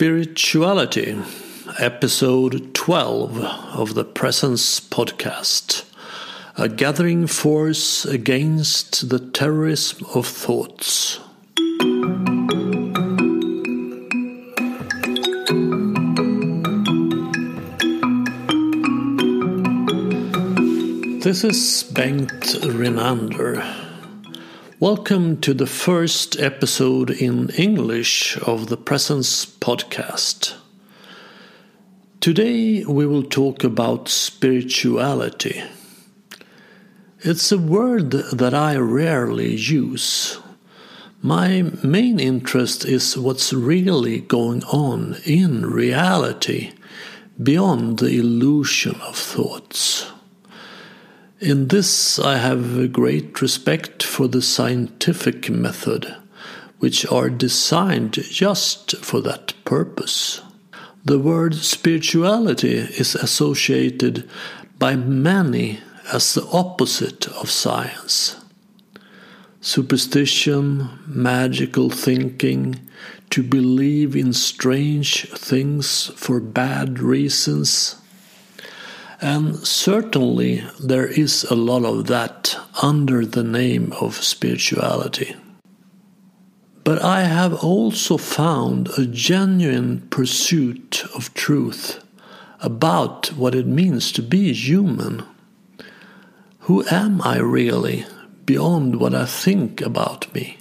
Spirituality, episode 12 of the Presence podcast. A gathering force against the terrorism of thoughts. This is Bengt Renander. Welcome to the first episode in English of the Presence podcast. Today we will talk about spirituality. It's a word that I rarely use. My main interest is what's really going on in reality, beyond the illusion of thoughts. In this, I have a great respect for the scientific method, which are designed just for that purpose. The word spirituality is associated by many as the opposite of science. Superstition, magical thinking, to believe in strange things for bad reasons and certainly there is a lot of that under the name of spirituality. But I have also found a genuine pursuit of truth about what it means to be human. Who am I really beyond what I think about me?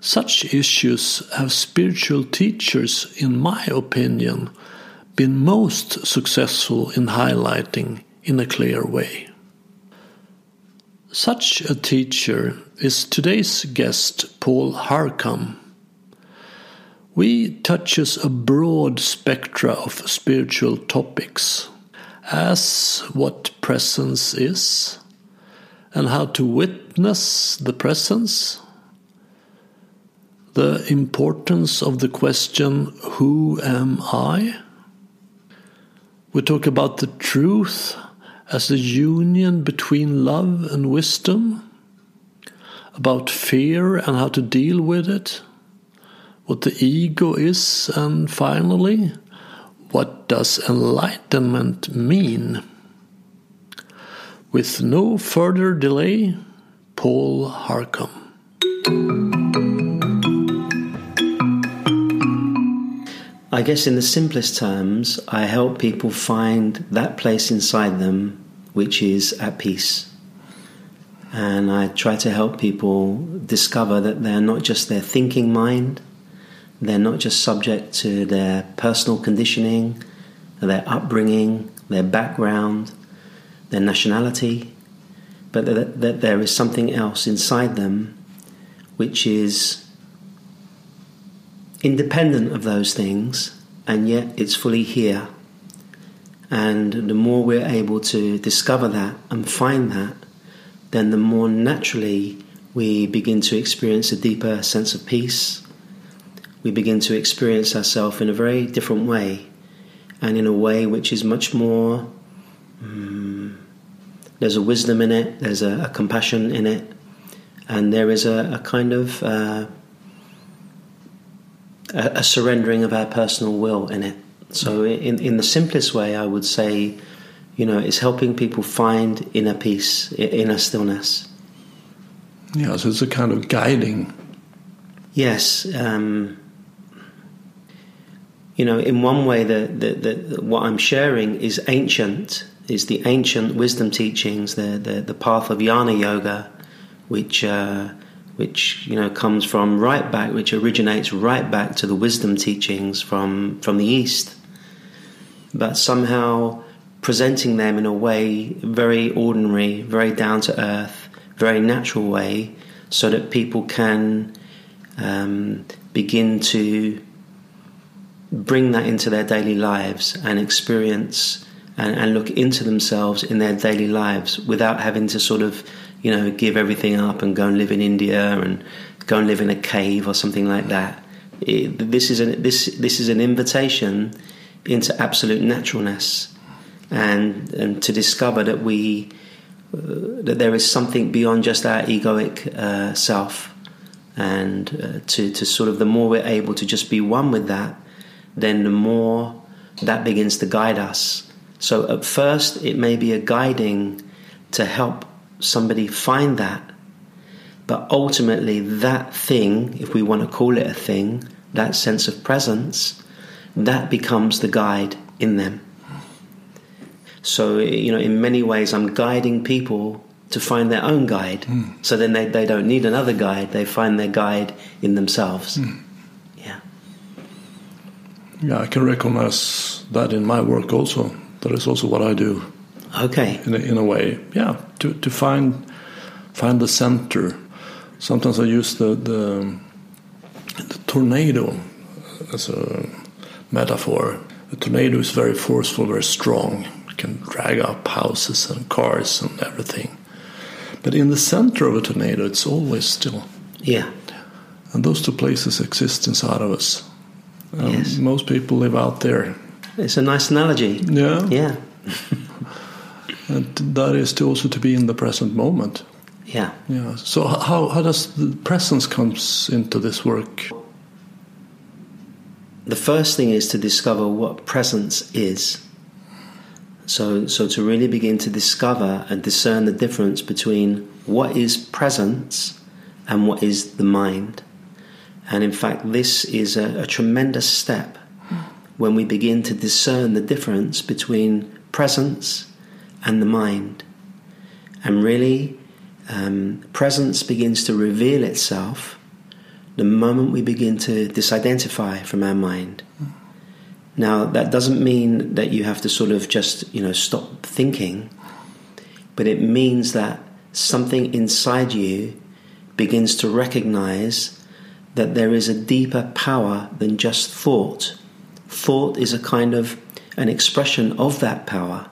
Such issues have spiritual teachers, in my opinion, been most successful in highlighting in a clear way. Such a teacher is today's guest, Paul Harcum. We touches a broad spectra of spiritual topics, as what presence is, and how to witness the presence, the importance of the question, Who am I? We talk about the truth as the union between love and wisdom, about fear and how to deal with it, what the ego is, and finally, what does enlightenment mean? With no further delay, Paul Harcum. I guess, in the simplest terms, I help people find that place inside them which is at peace. And I try to help people discover that they're not just their thinking mind, they're not just subject to their personal conditioning, their upbringing, their background, their nationality, but that, that there is something else inside them which is independent of those things, and yet it's fully here. And the more we're able to discover that and find that, then the more naturally we begin to experience a deeper sense of peace. We begin to experience ourselves in a very different way, and in a way which is much more. Um, there's a wisdom in it, there's a, a, compassion in it, and there is a, a kind of uh, a, a surrendering of our personal will in it. So, in, in the simplest way, I would say, you know, it's helping people find inner peace, inner stillness. Yeah, so it's a kind of guiding. Yes. Um, you know, in one way, the, the, the, what I'm sharing is ancient, is the ancient wisdom teachings, the, the, the path of jnana yoga, which uh, which you know comes from right back, which originates right back to the wisdom teachings from from the East, but somehow presenting them in a way very ordinary, very down to earth, very natural way, so that people can um, begin to bring that into their daily lives and experience and, and look into themselves in their daily lives without having to sort of you know, give everything up and go and live in India and go and live in a cave or something like that. It, this is an this this is an invitation into absolute naturalness, and and to discover that we uh, that there is something beyond just our egoic uh, self, and uh, to to sort of the more we're able to just be one with that, then the more that begins to guide us. So at first, it may be a guiding to help somebody find that, but ultimately, that thing, if we want to call it a thing, that sense of presence, that becomes the guide in them. So, you know, in many ways, I'm guiding people to find their own guide. Mm. So then they, they don't need another guide, they find their guide in themselves. Mm. Yeah. Yeah, I can recognize that in my work also. That is also what I do. Okay. In a, in a way, yeah, to, to find find the center. Sometimes I use the, the, the tornado as a metaphor. A tornado is very forceful, very strong. It can drag up houses and cars and everything. But in the center of a tornado, it's always still. Yeah. And those two places exist inside of us. Um, yes. Most people live out there. It's a nice analogy. Yeah. Yeah. and that is to also to be in the present moment. Yeah. Yeah. So how how does the presence comes into this work? The first thing is to discover what presence is. So, so to really begin to discover and discern the difference between what is presence and what is the mind. And in fact, this is a, a tremendous step when we begin to discern the difference between presence and the mind. And really, um, presence begins to reveal itself the moment we begin to disidentify from our mind. Now, that doesn't mean that you have to sort of just, you know, stop thinking, but it means that something inside you begins to recognize that there is a deeper power than just thought. Thought is a kind of an expression of that power.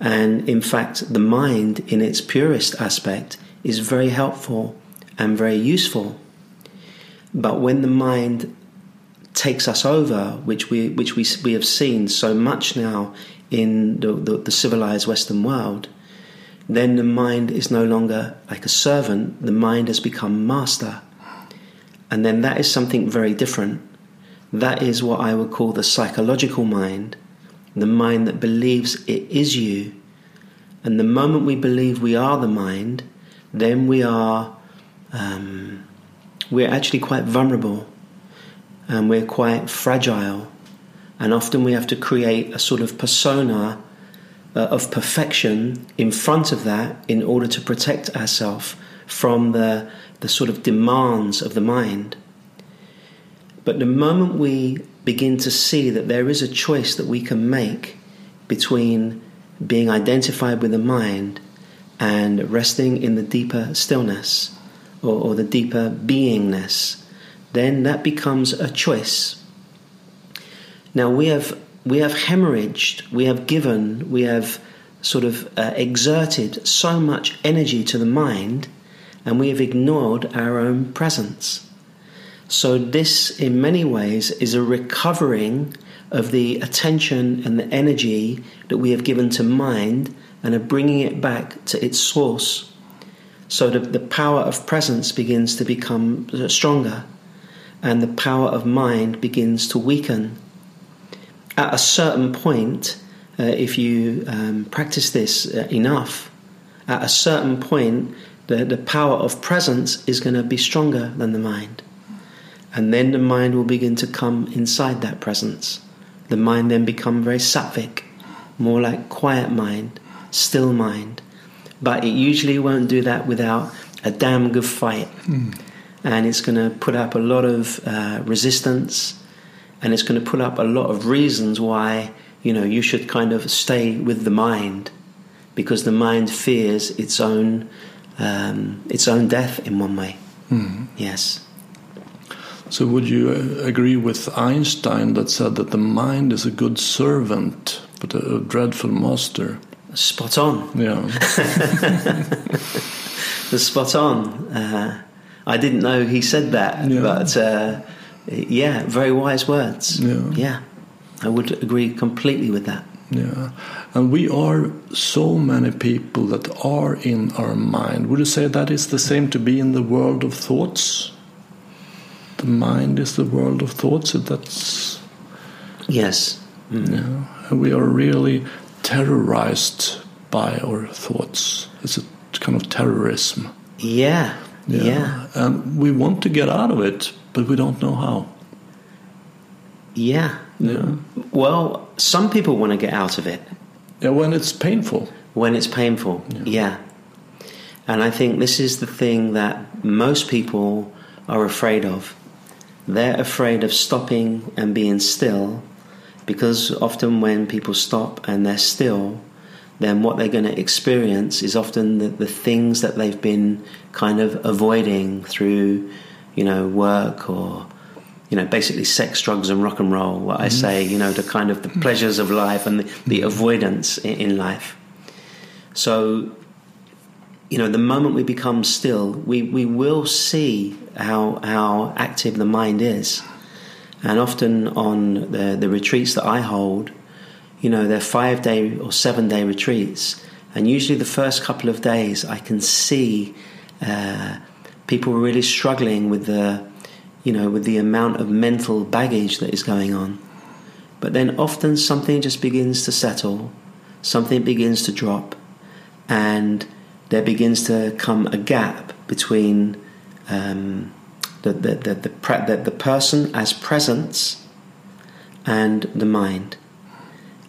And in fact, the mind, in its purest aspect, is very helpful and very useful. But when the mind takes us over, which we which we we have seen so much now in the, the, the civilized Western world, then the mind is no longer like a servant. The mind has become master, and then that is something very different. That is what I would call the psychological mind, the mind that believes it is you. And the moment we believe we are the mind, then we are um, we're actually quite vulnerable and we're quite fragile. And often we have to create a sort of persona uh, of perfection in front of that in order to protect ourselves from the, the sort of demands of the mind. But the moment we begin to see that there is a choice that we can make between being identified with the mind and resting in the deeper stillness or, or the deeper beingness then that becomes a choice. Now we have we have hemorrhaged, we have given, we have sort of uh, exerted so much energy to the mind, and we have ignored our own presence. So this, in many ways, is a recovering of the attention and the energy that we have given to mind and are bringing it back to its source. So the, the power of presence begins to become stronger and the power of mind begins to weaken. At a certain point, uh, if you um, practice this uh, enough, at a certain point, the, the power of presence is going to be stronger than the mind. And then the mind will begin to come inside that presence. The mind then become very sattvic, more like quiet mind, still mind. But it usually won't do that without a damn good fight. Mm and it's going to put up a lot of uh, resistance and it's going to put up a lot of reasons why you know you should kind of stay with the mind because the mind fears its own um, its own death in one way mm-hmm. yes so would you uh, agree with Einstein that said that the mind is a good servant but a, a dreadful master spot on yeah the spot on uh, I didn't know he said that, yeah. but uh, yeah, very wise words. Yeah. yeah, I would agree completely with that. Yeah, and we are so many people that are in our mind. Would you say that is the same to be in the world of thoughts? The mind is the world of thoughts. That's yes. Mm. Yeah, we are really terrorized by our thoughts. It's a kind of terrorism. Yeah, yeah. yeah. And we want to get out of it, but we don't know how. Yeah. Yeah. Well, some people want to get out of it. Yeah, when it's painful. When it's painful, yeah. yeah. And I think this is the thing that most people are afraid of. They're afraid of stopping and being still because often when people stop and they're still, then what they're going to experience is often the, the things that they've been kind of avoiding through, you know, work or, you know, basically sex, drugs, and rock and roll. What I mm-hmm. say, you know, the kind of the pleasures of life and the, the avoidance in, in life. So, you know, the moment we become still, we, we will see how how active the mind is. And often on the, the retreats that I hold, you know, they're five day or seven day retreats. And usually the first couple of days, I can see uh, people really struggling with the, you know, with the amount of mental baggage that is going on. But then often something just begins to settle, something begins to drop, and there begins to come a gap between um, the, the, the, the, pre- the, the person as presence and the mind.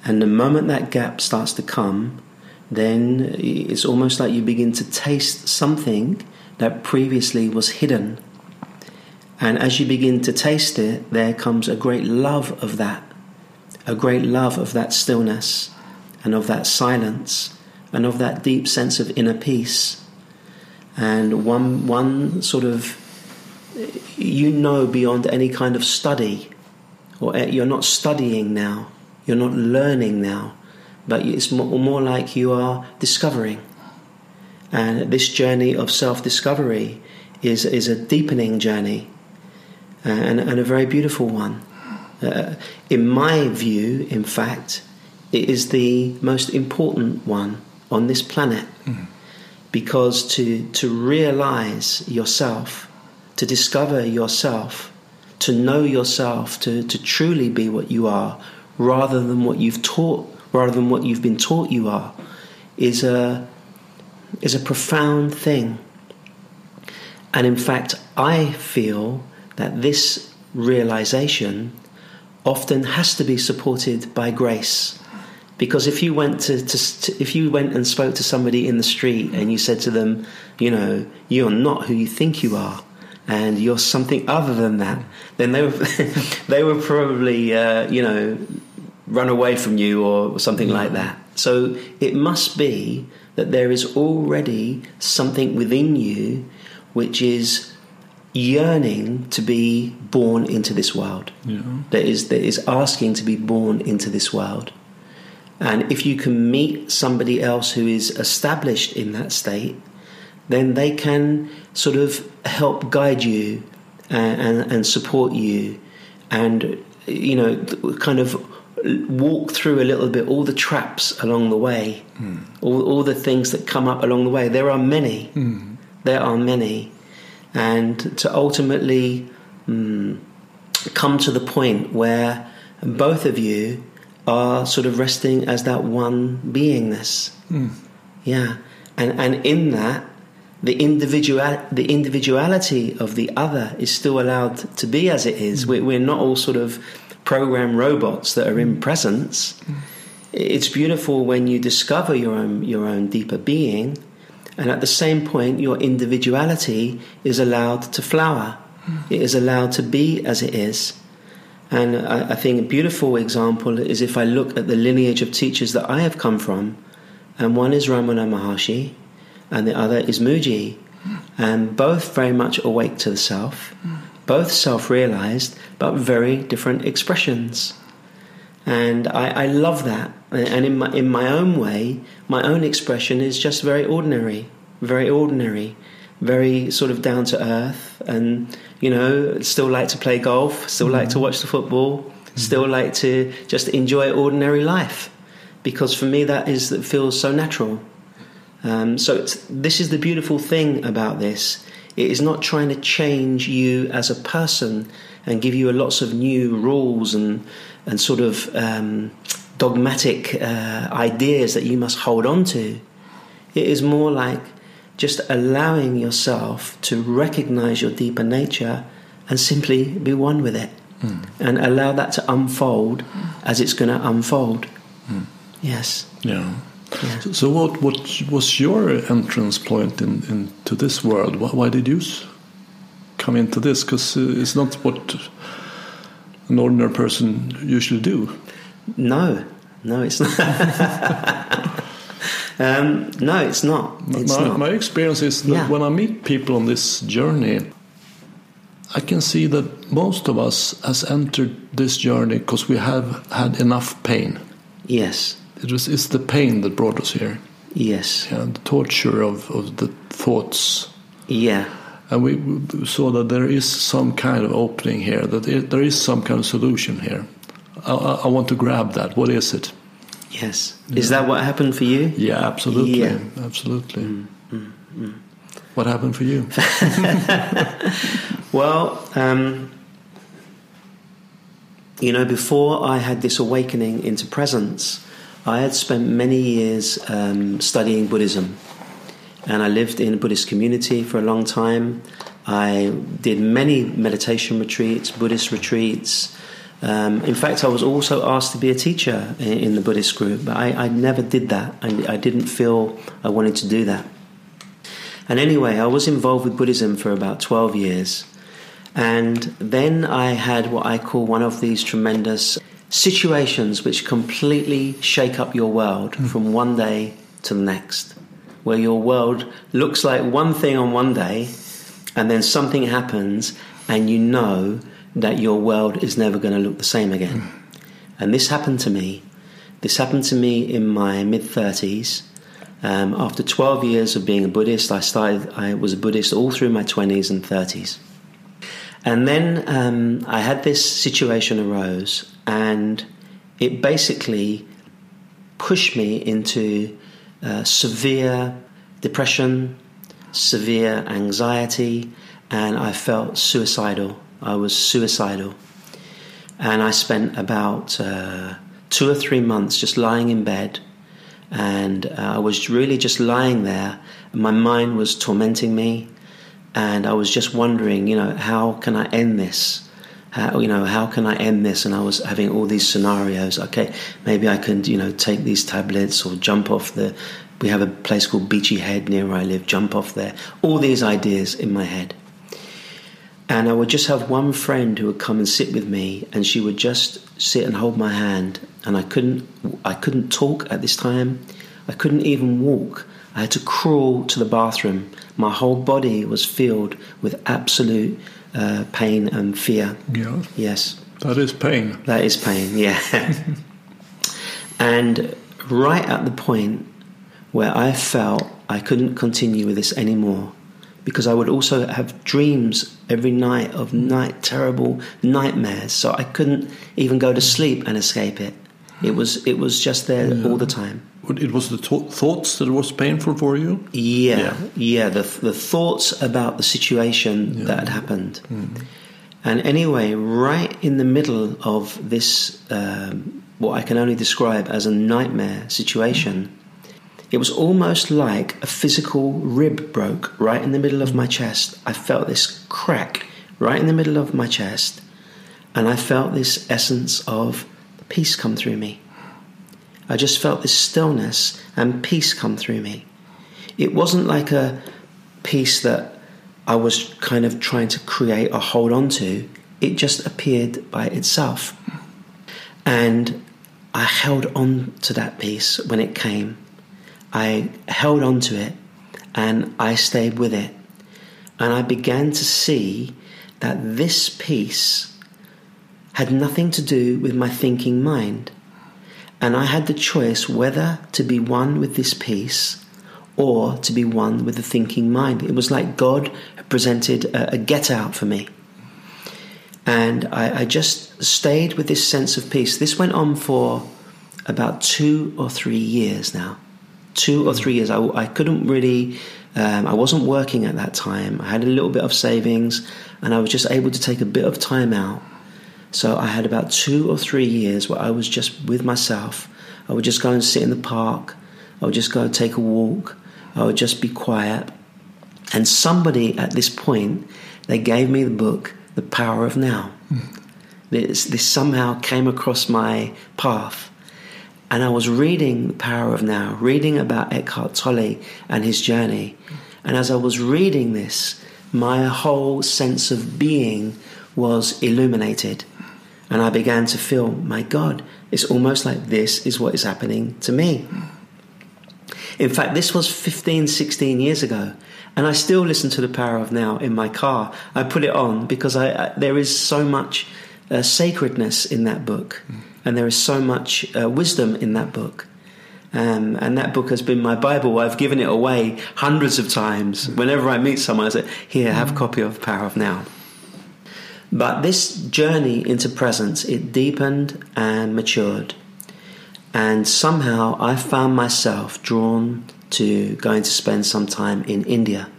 And the moment that gap starts to come, then it's almost like you begin to taste something that previously was hidden. And as you begin to taste it, there comes a great love of that, a great love of that stillness and of that silence and of that deep sense of inner peace. And one, one sort of you know beyond any kind of study, or you're not studying now, you're not learning now, but it's more like you are discovering. And this journey of self discovery is, is a deepening journey and, and a very beautiful one. Uh, in my view, in fact, it is the most important one on this planet mm. because to, to realize yourself to discover yourself, to know yourself, to, to truly be what you are, rather than what you've taught, rather than what you've been taught you are, is a is a profound thing. And in fact, I feel that this realization often has to be supported by grace. Because if you went to, to, to, if you went and spoke to somebody in the street and you said to them, you know, you're not who you think you are, and you're something other than that, then they were they would probably uh, you know run away from you or something like that. So it must be that there is already something within you which is yearning to be born into this world. Yeah. That is that is asking to be born into this world. And if you can meet somebody else who is established in that state, then they can sort of help guide you and, and, and support you and, you know, kind of walk through a little bit all the traps along the way, mm. all, all the things that come up along the way. There are many. Mm. There are many. And to ultimately mm, come to the point where both of you are sort of resting as that one beingness. Mm. Yeah. And, and in that, the individual the individuality of the other is still allowed to be as it is. Mm. We're, we're, not all sort of program robots that are in mm. presence. Mm. It's beautiful when you discover your own your own deeper being, and at the same point, your individuality is allowed to flower. Mm. It is allowed to be as it is. And I, I think a beautiful example is if I look at the lineage of teachers that I have come from, and one is Ramana Maharshi, and the other is Mooji. And both very much awake to the self, both self realized, but very different expressions. And I, I love that. And in my, in my own way, my own expression is just very ordinary, very ordinary, very sort of down to earth. And, you know, still like to play golf, still like to watch the football, still like to just enjoy ordinary life. Because for me, that is that feels so natural. Um, so this is the beautiful thing about this It is not trying to change you as a person and give you lots of new rules and and sort of um, dogmatic uh, ideas that you must hold on to. It is more like just allowing yourself to recognize your deeper nature and simply be one with it mm. and allow that to unfold as it's going to unfold. Mm. Yes. Yeah. yeah. So, so, what what was your entrance point in, into this world? Why, why did you come into this? Because uh, it's not what an ordinary person usually do. No, no, it's not. um, no, it's not. It's my, not. my experience is that yeah. when I meet people on this journey, I can see that most of us has entered this journey because we have had enough pain. Yes. It was it's the pain that brought us here. Yes. Yeah, the torture of, of the thoughts. Yeah. And we, saw that there is some kind of opening here, that there is some kind of solution here. I, I, want to grab that. What is it? Yes. Yeah. Is that what happened for you? Yeah, absolutely. Yeah. Absolutely. Mm, mm, mm. What happened for you? well, um, you know, before I had this awakening into presence, I had spent many years um, studying Buddhism. And I lived in a Buddhist community for a long time. I did many meditation retreats, Buddhist retreats. Um, in fact, I was also asked to be a teacher in, in the Buddhist group, but I, I never did that. I, I didn't feel I wanted to do that. And anyway, I was involved with Buddhism for about 12 years. And then I had what I call one of these tremendous situations which completely shake up your world mm. from one day to the next, where your world looks like one thing on one day, and then something happens, and you know that your world is never going to look the same again. Mm. And this happened to me. This happened to me in my mid 30s. Um, after 12 years of being a Buddhist, I started. I was a Buddhist all through my 20s and 30s, and then um, I had this situation arose, and it basically pushed me into uh, severe depression, severe anxiety, and I felt suicidal. I was suicidal, and I spent about uh, two or three months just lying in bed and uh, I was really just lying there. My mind was tormenting me, and I was just wondering, you know, how can I end this? How, you know, how can I end this? And I was having all these scenarios. Okay, maybe I can, you know, take these tablets or jump off the. We have a place called Beachy Head near where I live. Jump off there. All these ideas in my head. And I would just have one friend who would come and sit with me, and she would just sit and hold my hand. And I couldn't, I couldn't talk at this time. I couldn't even walk. I had to crawl to the bathroom. My whole body was filled with absolute uh, pain and fear. Yeah. Yes. That is pain. That is pain. Yeah. and right at the point where I felt I couldn't continue with this anymore, because I would also have dreams every night of night terrible nightmares. So I couldn't even go to sleep and escape it. It was it was just there yeah. all the time. It was the th- thoughts that was painful for you. Yeah, yeah, yeah the the thoughts about the situation yeah. that had happened. Mm. And anyway, right in the middle of this, um, what I can only describe as a nightmare situation, it was almost like a physical rib broke right in the middle of my chest. I felt this crack right in the middle of my chest, and I felt this essence of peace come through me. I just felt this stillness and peace come through me. It wasn't like a peace that I was kind of trying to create or hold on to, it just appeared by itself. And I held on to that peace when it came. I held on to it and I stayed with it. And I began to see that this peace had nothing to do with my thinking mind. And I had the choice whether to be one with this peace or to be one with the thinking mind. It was like God had presented a, a get out for me. And I, I just stayed with this sense of peace. This went on for about two or three years now two or three years. I, I couldn't really. Um, I wasn't working at that time. I had a little bit of savings, and I was just able to take a bit of time out. So I had about two or three years where I was just with myself. I would just go and sit in the park. I would just go and take a walk. I would just be quiet. And somebody at this point, they gave me the book, The Power of Now. Mm. This, this somehow came across my path. And I was reading The Power of Now, reading about Eckhart Tolle and his journey. And as I was reading this, my whole sense of being was illuminated. And I began to feel, my God, it's almost like this is what is happening to me. In fact, this was 15, 16 years ago. And I still listen to The Power of Now in my car. I put it on because I, I there is so much uh, sacredness in that book. Mm. And there is so much uh, wisdom in that book. Um, and that book has been my Bible. I've given it away hundreds of times. Whenever I meet someone, I say, Here, have a copy of Power of Now. But this journey into presence, it deepened and matured. And somehow I found myself drawn to going to spend some time in India.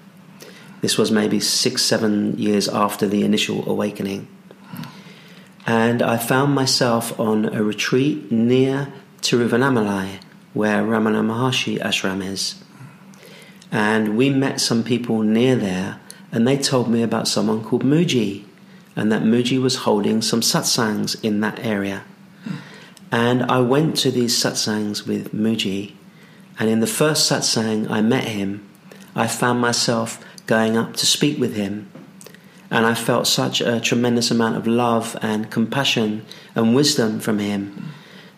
This was maybe six, seven years after the initial awakening. And I found myself on a retreat near Tiruvannamalai, where Ramana Maharshi ashram is. And we met some people near there, and they told me about someone called Mooji, and that Mooji was holding some satsangs in that area. And I went to these satsangs with Mooji, and in the first satsang I met him, I found myself going up to speak with him. And I felt such a tremendous amount of love and compassion and wisdom from him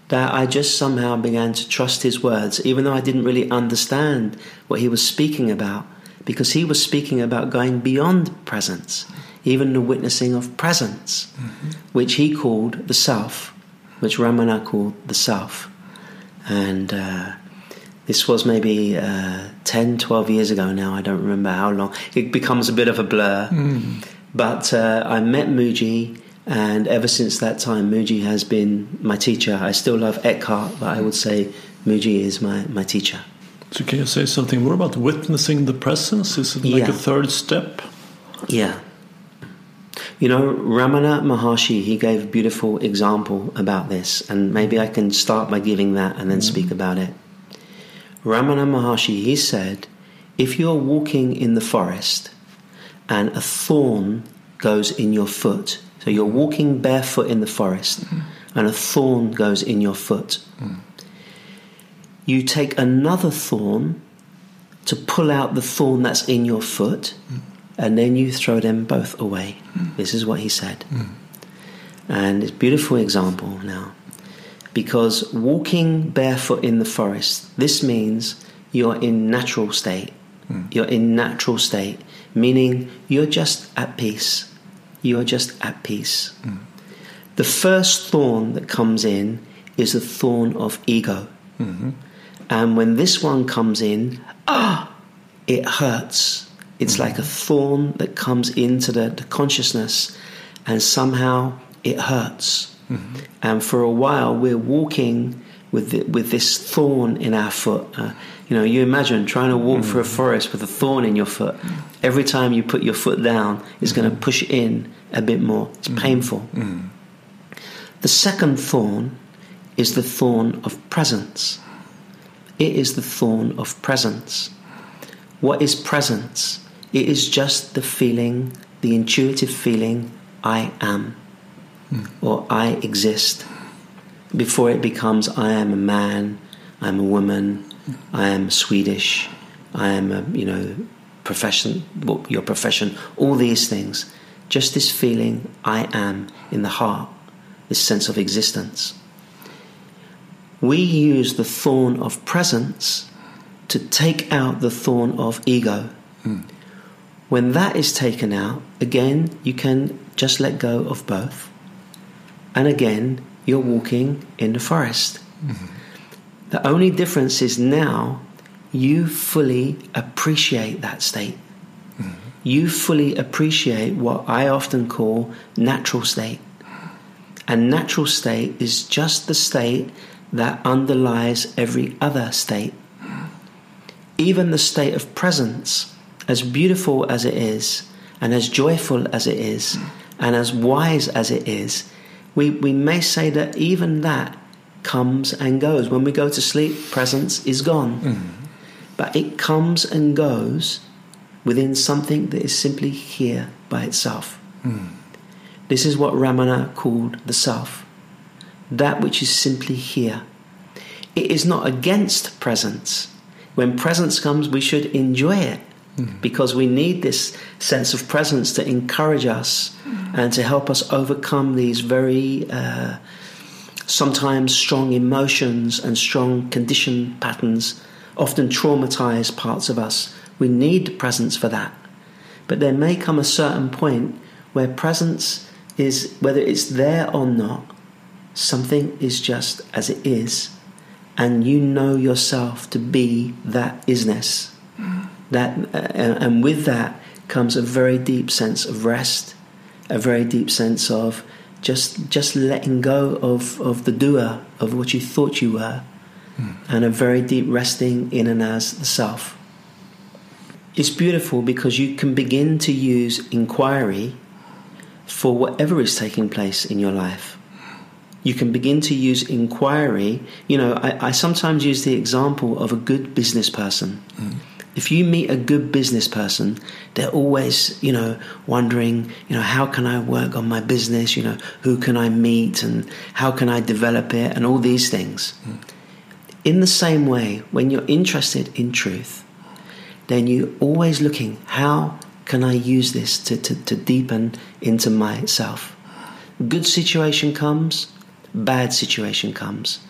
that I just somehow began to trust his words, even though I didn't really understand what he was speaking about, because he was speaking about going beyond presence even the witnessing of presence, mm-hmm. which he called the self, which Ramana called the self. And uh, this was maybe uh, 10, 12 years ago now, I don't remember how long. It becomes a bit of a blur. Mm. But uh, I met Mooji, and ever since that time, Mooji has been my teacher. I still love Eckhart, but I would say Mooji is my, my teacher. So, can you say something more about witnessing the presence? Is it like yeah. a third step? Yeah. You know, Ramana Maharshi, he gave a beautiful example about this, and maybe I can start by giving that and then mm-hmm. speak about it. Ramana Maharshi, he said, if you're walking in the forest and a thorn goes in your foot, so you're walking barefoot in the forest mm-hmm. and a thorn goes in your foot, mm. you take another thorn to pull out the thorn that's in your foot. Mm and then you throw them both away. Mm. This is what he said. Mm. And it's a beautiful example now. Because walking barefoot in the forest, this means you're in natural state. Mm. You're in natural state, meaning you're just at peace. You're just at peace. Hmm. The first thorn that comes in is the thorn of ego. Mm-hmm. And when this one comes in, ah, it hurts it's like a thorn that comes into the, the consciousness and somehow it hurts. Mm-hmm. And for a while, we're walking with the, with this thorn in our foot. Uh, you know, you imagine trying to walk mm-hmm. through a forest with a thorn in your foot. Every time you put your foot down, it's mm-hmm. going to push in a bit more. It's mm-hmm. painful. Mm-hmm. The second thorn is the thorn of presence. It is the thorn of presence. What is presence? It is just the feeling, the intuitive feeling, I am mm. or I exist before it becomes I am a man, I'm a woman, I am Swedish, I am a, you know, profession, your profession, all these things. Just this feeling I am in the heart, this sense of existence. We use the thorn of presence to take out the thorn of ego. Mm. When that is taken out, again, you can just let go of both. And again, you're walking in the forest. Mm-hmm. The only difference is now you fully appreciate that state. Mm-hmm. You fully appreciate what I often call natural state. And natural state is just the state that underlies every other state. even the state of presence, as beautiful as it is, and as joyful as it is, and as wise as it is, we, we may say that even that comes and goes. When we go to sleep, presence is gone. Mm-hmm. But it comes and goes within something that is simply here by itself. Mm. This is what Ramana called the self. That which is simply here. It is not against presence. When presence comes, we should enjoy it because we need this sense of presence to encourage us and to help us overcome these very uh, sometimes strong emotions and strong condition patterns, often traumatize parts of us. We need presence for that. But there may come a certain point where presence is, whether it's there or not, something is just as it is, and you know yourself to be that isness. That, uh, and with that comes a very deep sense of rest, a very deep sense of just just letting go of, of the doer of what you thought you were, hmm. and a very deep resting in and as the self. It's beautiful because you can begin to use inquiry for whatever is taking place in your life. You can begin to use inquiry. You know, I, I sometimes use the example of a good business person. Hmm. If you meet a good business person, they're always, you know, wondering, you know, how can I work on my business? You know, who can I meet and how can I develop it and all these things. In the same way, when you're interested in truth, then you're always looking, how can I use this to, to, to deepen into myself? Good situation comes, bad situation comes.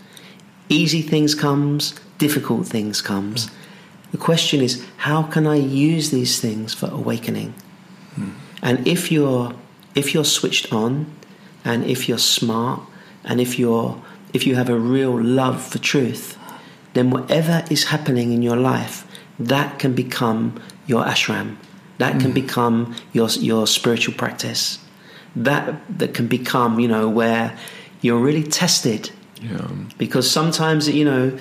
Easy things comes, difficult things comes. The question is, how can I use these things for awakening? Hmm. And if you're if you're switched on, and if you're smart, and if you're if you have a real love for truth, then whatever is happening in your life, that can become your ashram. That can hmm. become your your spiritual practice. That that can become, you know, where you're really tested Yeah. because sometimes you know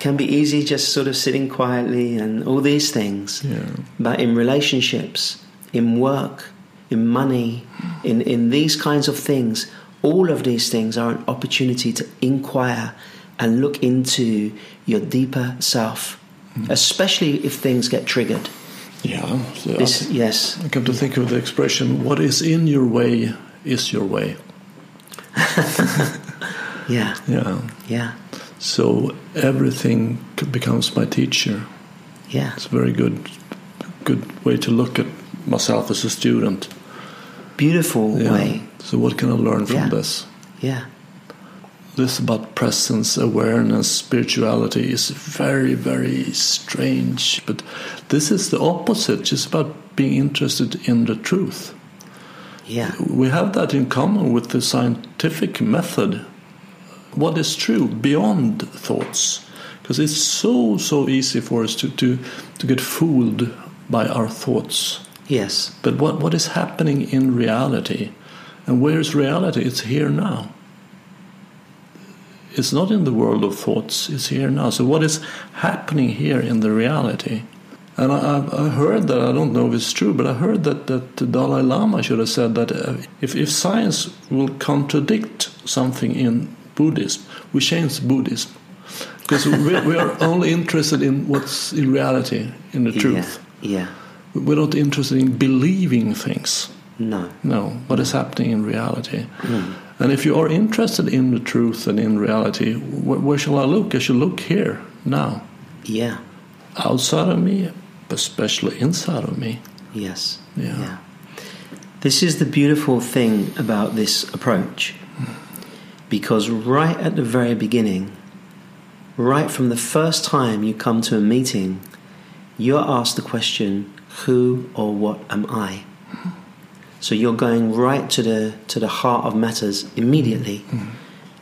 can be easy just sort of sitting quietly and all these things Yeah. but in relationships in work in money in, in these kinds of things all of these things are an opportunity to inquire and look into your deeper self mm. especially if things get triggered Yeah. So this I, yes I come to think of the expression, what is in your way is your way. yeah Yeah. yeah So everything becomes my teacher. yeah It's a very good, good way to look at myself as a student. beautiful Yeah. way So what can I learn from Yeah. this? yeah This about presence, awareness, spirituality is very, very strange. But this is the opposite. It's about being interested in the truth. yeah We have that in common with the scientific method. What is true beyond thoughts? Because it's so, so easy for us to, to, to get fooled by our thoughts. yes But what, what is happening in reality? And where is reality? It's here now. It's not in the world of thoughts, it's here now. So, what is happening here in the reality? And I, I've- heard that, I don't know if it's true, but I heard that, that the Dalai Lama should have said that uh, if, if science will contradict something in Buddhism, we change Buddhism. Because we, we are only interested in what's in reality, in the truth. yeah yeah We're not interested in believing things. no No, what is happening in reality. Mm. And if you are interested in the truth and in reality, where, where shall I look? I should look here, now. yeah Outside of me, especially inside of me. Yes. Yeah. This is the beautiful thing about this approach. Because right at the very beginning, right from the first time you come to a meeting, you're asked the question, who or what am I? So you're going right to the to the heart of matters immediately.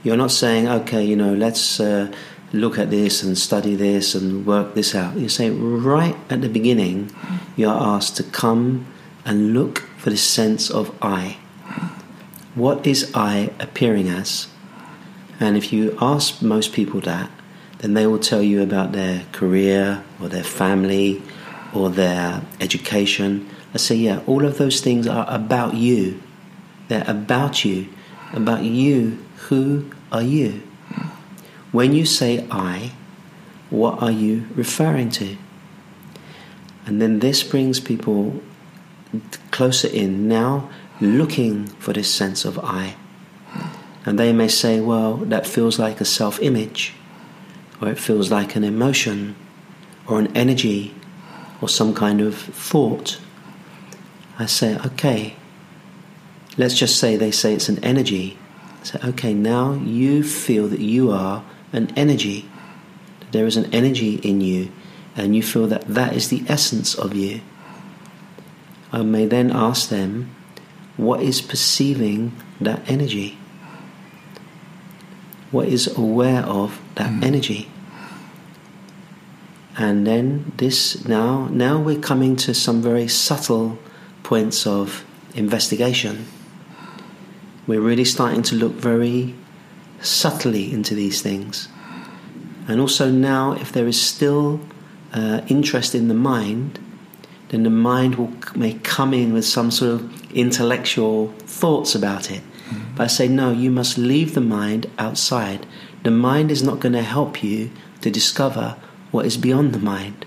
You're not saying, okay, you know, let's uh, look at this and study this and work this out. You say right at the beginning, you're asked to come and look for the sense of I. What is I appearing as? And if you ask most people that, then they will tell you about their career or their family or their education. I say, yeah, all of those things are about you. They're about you, about you. Who are you? When you say I, what are you referring to? And then this brings people closer in now, looking for this sense of I. And they may say, well, that feels like a self image, or it feels like an emotion, or an energy, or some kind of thought. I say, okay, let's just say they say it's an energy. I say, okay, now you feel that you are an energy. There is an energy in you, and you feel that that is the essence of you. I may then ask them, what is perceiving that energy? What is aware of that mm. energy? And then this now now we're coming to some very subtle points of investigation. We're really starting to look very subtly into these things. And also now, if there is still uh, interest in the mind, then the mind will may come in with some sort of intellectual thoughts about it. But I say, no, you must leave the mind outside. The mind is not going to help you to discover what is beyond the mind.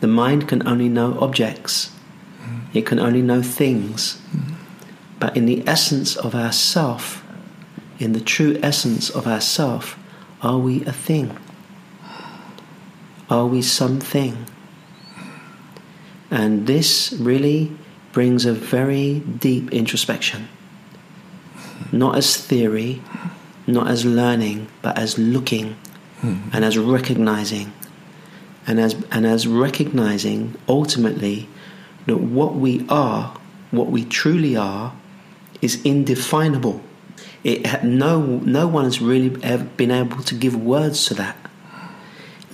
The mind can only know objects, it can only know things. But in the essence of ourself, in the true essence of ourself, are we a thing? Are we something? And this really brings a very deep introspection. Not as theory, not as learning, but as looking mm-hmm. and as recognizing. And as, and as recognizing ultimately that what we are, what we truly are, is indefinable. It, no, no one has really ever been able to give words to that.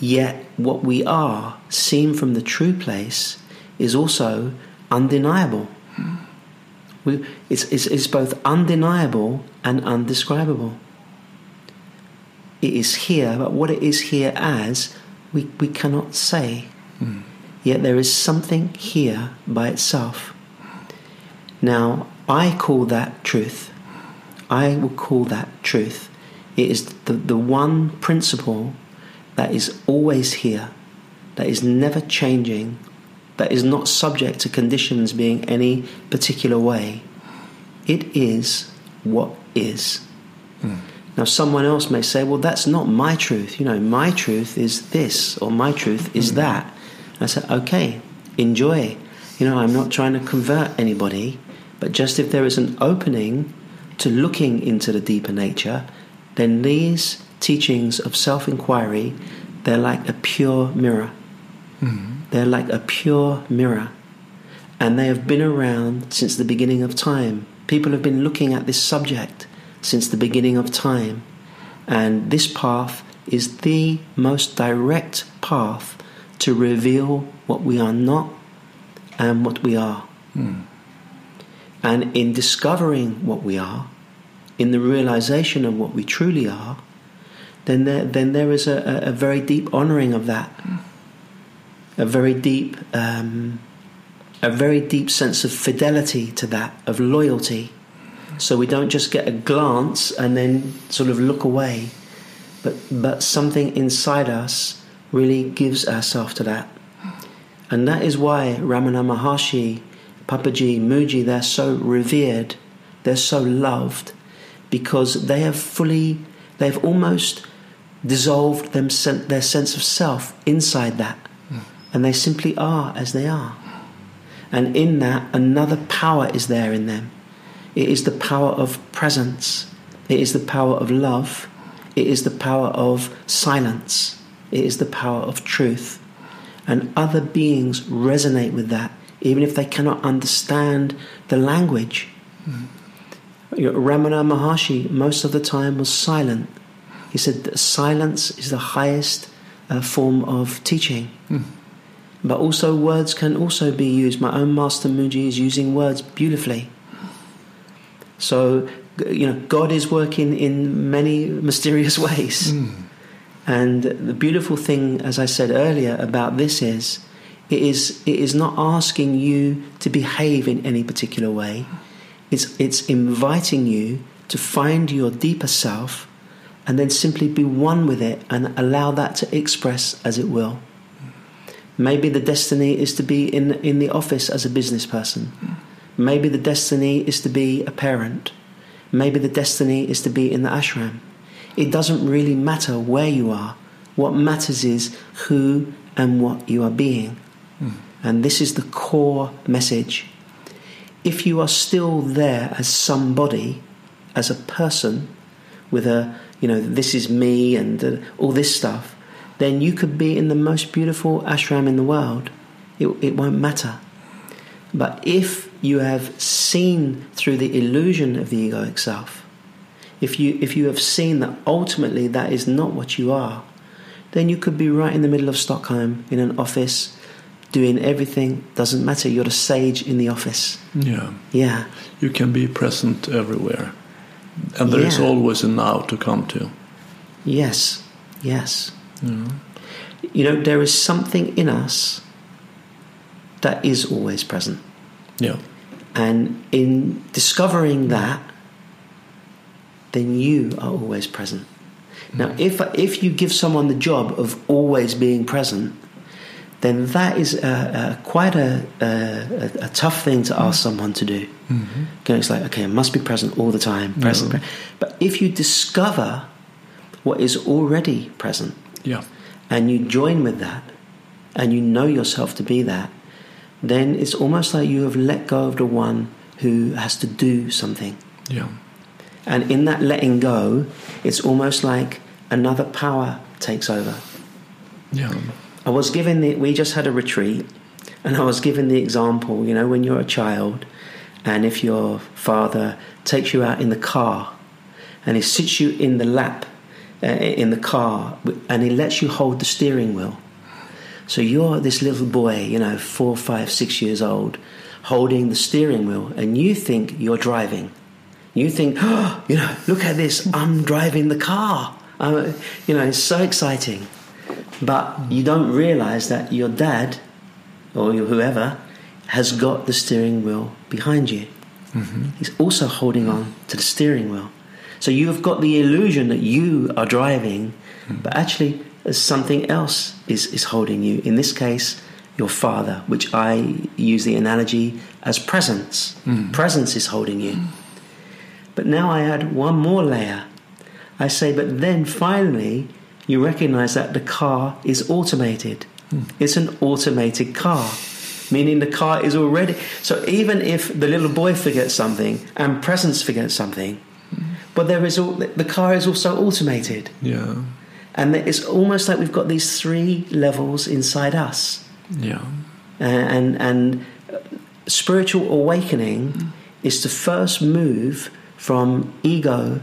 Yet, what we are, seen from the true place, is also undeniable. We, it's, it's, it's both undeniable and undescribable. It is here, but what it is here as, we, we cannot say. Mm. Yet there is something here by itself. Now, I call that truth. I will call that truth. It is the, the one principle that is always here, that is never changing that is not subject to conditions being any particular way. It is what is. Mm. Now, someone else may say, well, that's not my truth. You know, my truth is this, or my truth is mm. that. And I said, okay, enjoy. You know, I'm not trying to convert anybody, but just if there is an opening to looking into the deeper nature, then these teachings of self inquiry, they're like a pure mirror. Mm. They're like a pure mirror. And they have been around since the beginning of time. People have been looking at this subject since the beginning of time. And this path is the most direct path to reveal what we are not and what we are. Mm. And in discovering what we are, in the realization of what we truly are, then there, then there is a, a very deep honoring of that. Mm a very deep, um, a very deep sense of fidelity to that, of loyalty. So we don't just get a glance and then sort of look away, but but something inside us really gives ourselves to that, and that is why Ramana Maharshi, Papaji, Mooji, they're so revered, they're so loved, because they have fully, they've almost dissolved them, their sense of self inside that and they simply are as they are. And in that, another power is there in them. It is the power of presence, it is the power of love, it is the power of silence, it is the power of truth. And other beings resonate with that, even if they cannot understand the language. Mm. Ramana Maharshi, most of the time, was silent. He said that silence is the highest uh, form of teaching. Mm. But also, words can also be used. My own master Mooji is using words beautifully. So, you know, God is working in many mysterious ways. Mm. And the beautiful thing, as I said earlier, about this is it is it is not asking you to behave in any particular way. It's it's inviting you to find your deeper self and then simply be one with it and allow that to express as it will. Maybe the destiny is to be in in the office as a business person. Maybe the destiny is to be a parent. Maybe the destiny is to be in the ashram. It doesn't really matter where you are. What matters is who and what you are being. Mm. And this is the core message. If you are still there as somebody, as a person, with a, you know, this is me and uh, all this stuff, then you could be in the most beautiful ashram in the world. It, it won't matter. But if you have seen through the illusion of the egoic self, if you, if you have seen that ultimately that is not what you are, then you could be right in the middle of Stockholm in an office doing everything. Doesn't matter. You're the sage in the office. Yeah. Yeah. You can be present everywhere. And there yeah. is always a now to come to. Yes. Yes. Yeah. You know, there is something in us that is always present. Yeah. And in discovering that, then you are always present. Now, if if you give someone the job of always being present, then that is a, a, quite a, a, tough thing to ask someone to do. Mm-hmm. It's like, okay, I must be present all the time, present. But if you discover what is already present, yeah, and you join with that, and you know yourself to be that, then it's almost like you have let go of the one who has to do something. Yeah. And in that letting go, it's almost like another power takes over. Yeah. I was given the, we just had a retreat, and I was given the example, you know, when you're a child, and if your father takes you out in the car, and he sits you in the lap in the car, and he lets you hold the steering wheel. So you're this little boy, you know, four, five, six years old, holding the steering wheel, and you think you're driving. You think, oh, you know, look at this, I'm driving the car. I'm, you know, it's so exciting. But you don't realize that your dad or whoever has got the steering wheel behind you. Mm-hmm. He's also holding on to the steering wheel. So you've got the illusion that you are driving, but actually something else is, is holding you. In this case, your father, which I use the analogy as presence. Mm-hmm. Presence is holding you. But now I add one more layer. I say, but then finally, you recognize that the car is automated. Mm. It's an automated car, meaning the car is already. So even if the little boy forgets something and presence forgets something, mm. But there is all, the car is also automated. Yeah. And it's almost like we've got these three levels inside us. Yeah. and and spiritual awakening mm. is to first move from ego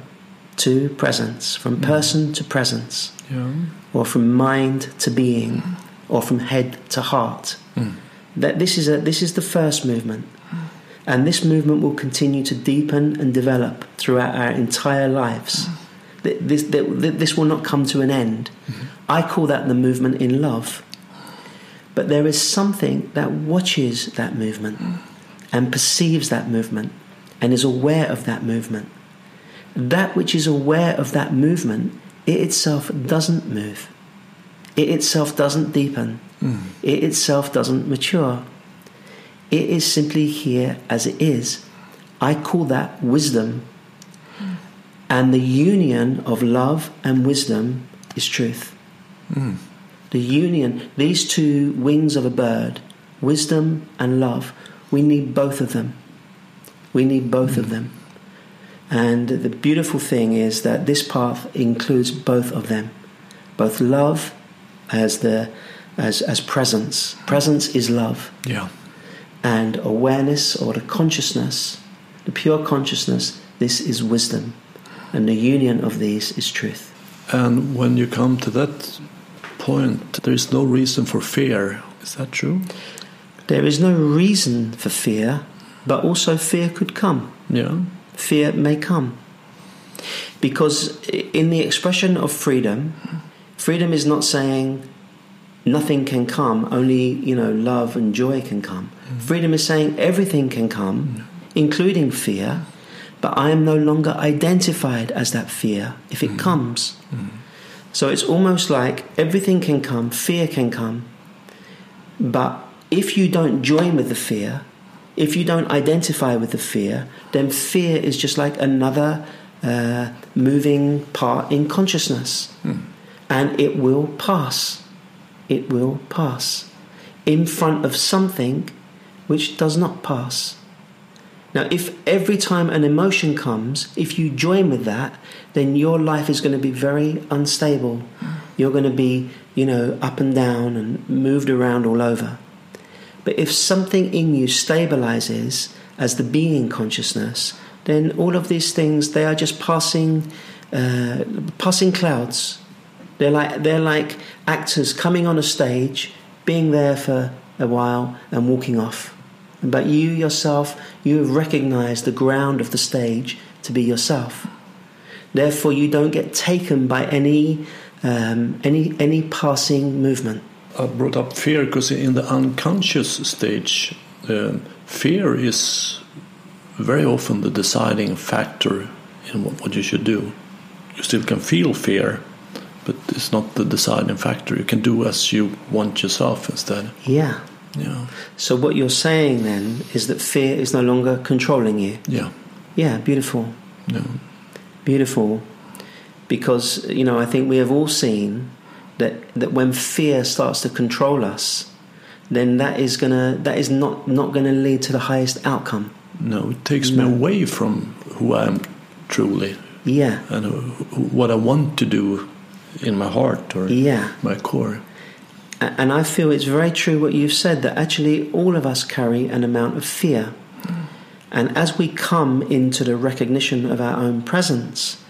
to presence, from mm. person to presence, yeah. or from mind to being, or from head to heart. Mm. That this is a this is the first movement, and this movement will continue to deepen and develop throughout our entire lives. Mm. This, this will not come to an end. Mm-hmm. I call that the movement in love. But there is something that watches that movement mm. and perceives that movement and is aware of that movement. That which is aware of that movement, it itself doesn't move. It itself doesn't deepen. Mm. It itself doesn't mature. It is simply here as it is. I call that wisdom. And the union of love and wisdom is truth. Mm. The union, these two wings of a bird, wisdom and love, we need both of them. We need both mm. of them. And the beautiful thing is that this path includes both of them, both love as the as as presence. Presence is love. Yeah. And awareness or the consciousness, the pure consciousness, this is wisdom. And the union of these is truth. And when you come to that point, there is no reason for fear. Is that true? There is no reason for fear but also fear could come. Yeah. Fear may come. Because in the expression of freedom, freedom is not saying nothing can come, only you know love and joy can come. Mm. Freedom is saying everything can come, including fear, but I am no longer identified as that fear if it mm. comes. Mm. So it's almost like everything can come, fear can come, but if you don't join with the fear, if you don't identify with the fear, then fear is just like another uh, moving part in consciousness. And it will pass. It will pass in front of something which does not pass. Now, if every time an emotion comes, if you join with that, then your life is going to be very unstable. You're going to be, you know, up and down and moved around all over. But if something in you stabilizes as the being consciousness, then all of these things they are just passing, uh, passing clouds. They're like they're like actors coming on a stage, being there for a while and walking off. But you yourself, you have recognized the ground of the stage to be yourself. Therefore, you don't get taken by any um, any any passing movement. I brought up fear because in the unconscious stage, um, fear is very often the deciding factor in what, what you should do. You still can feel fear, but it's not the deciding factor. You can do as you want yourself instead. Yeah. Yeah, So what you're saying then is that fear is no longer controlling you. yeah, Yeah, beautiful. yeah. beautiful because you know I think we have all seen that that when fear starts to control us then that is gonna that is not not gonna lead to the highest outcome No, it takes me away from who I am truly yeah and what I want to do in my heart or yeah. my core. And I feel it's very true what you've said that actually all of us carry an amount of fear. Mm. And as we come into the recognition of our own presence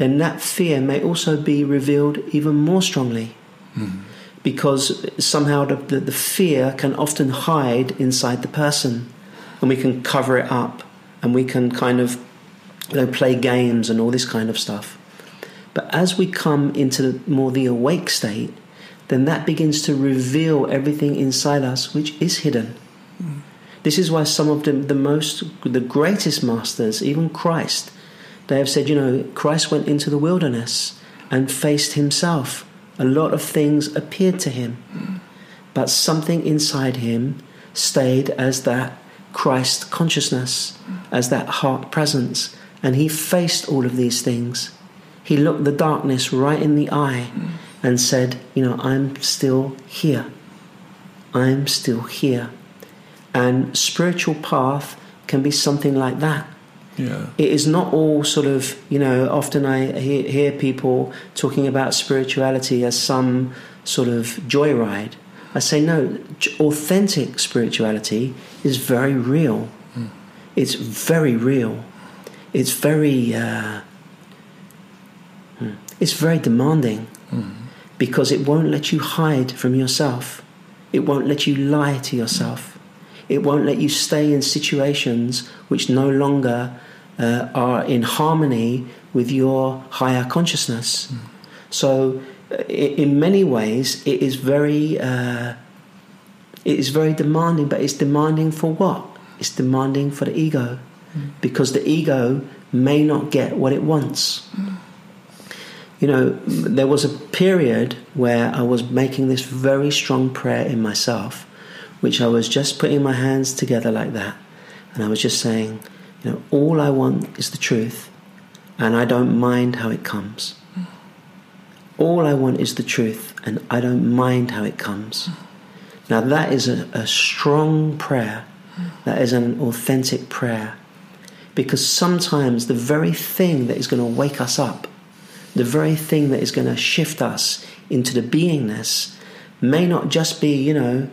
then that fear may also be revealed even more strongly. Mm-hmm. Because somehow the, the, the fear can often hide inside the person and we can cover it up and we can kind of you know, play games and all this kind of stuff. But as we come into the, more the awake state, then that begins to reveal everything inside us which is hidden. Mm. This is why some of the, the most, the greatest masters, even Christ, they have said, you know, Christ went into the wilderness and faced himself. A lot of things appeared to him, mm. but something inside him stayed as that Christ consciousness, mm. as that heart presence, and he faced all of these things. He looked the darkness right in the eye and said, You know, I'm still here. I'm still here. And spiritual path can be something like that. Yeah, It is not all sort of, you know, often I hear, hear people talking about spirituality as some sort of joyride. I say, no, authentic spirituality is very real. It's very real. It's very, uh, it's very demanding because it won't let you hide from yourself. It won't let you lie to yourself. It won't let you stay in situations which no longer uh, are in harmony with your higher consciousness. So, uh, in many ways, it is very, uh, it is very demanding. But it's demanding for what? It's demanding for the ego, because the ego may not get what it wants. You know, there was a period where I was making this very strong prayer in myself, which I was just putting my hands together like that, and I was just saying, you know, all I want is the truth, and I don't mind how it comes. All I want is the truth, and I don't mind how it comes. Now, that is a, a strong prayer. That is an authentic prayer. Because sometimes the very thing that is going to wake us up, the very thing that is going to shift us into the beingness, may not just be, you know,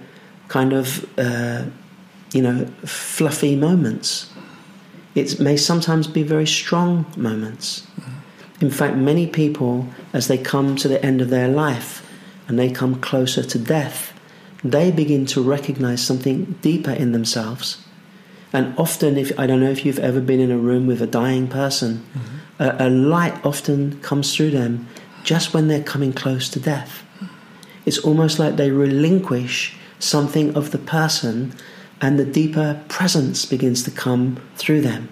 kind of, uh, you know, fluffy moments. It may sometimes be very strong moments. In fact, many people, as they come to the end of their life and they come closer to death, they begin to recognize something deeper in themselves. And often, if I don't know if you've ever been in a room with a dying person, a, a light often comes through them, just when they're coming close to death. It's almost like they relinquish something of the person and the deeper presence begins to come through them.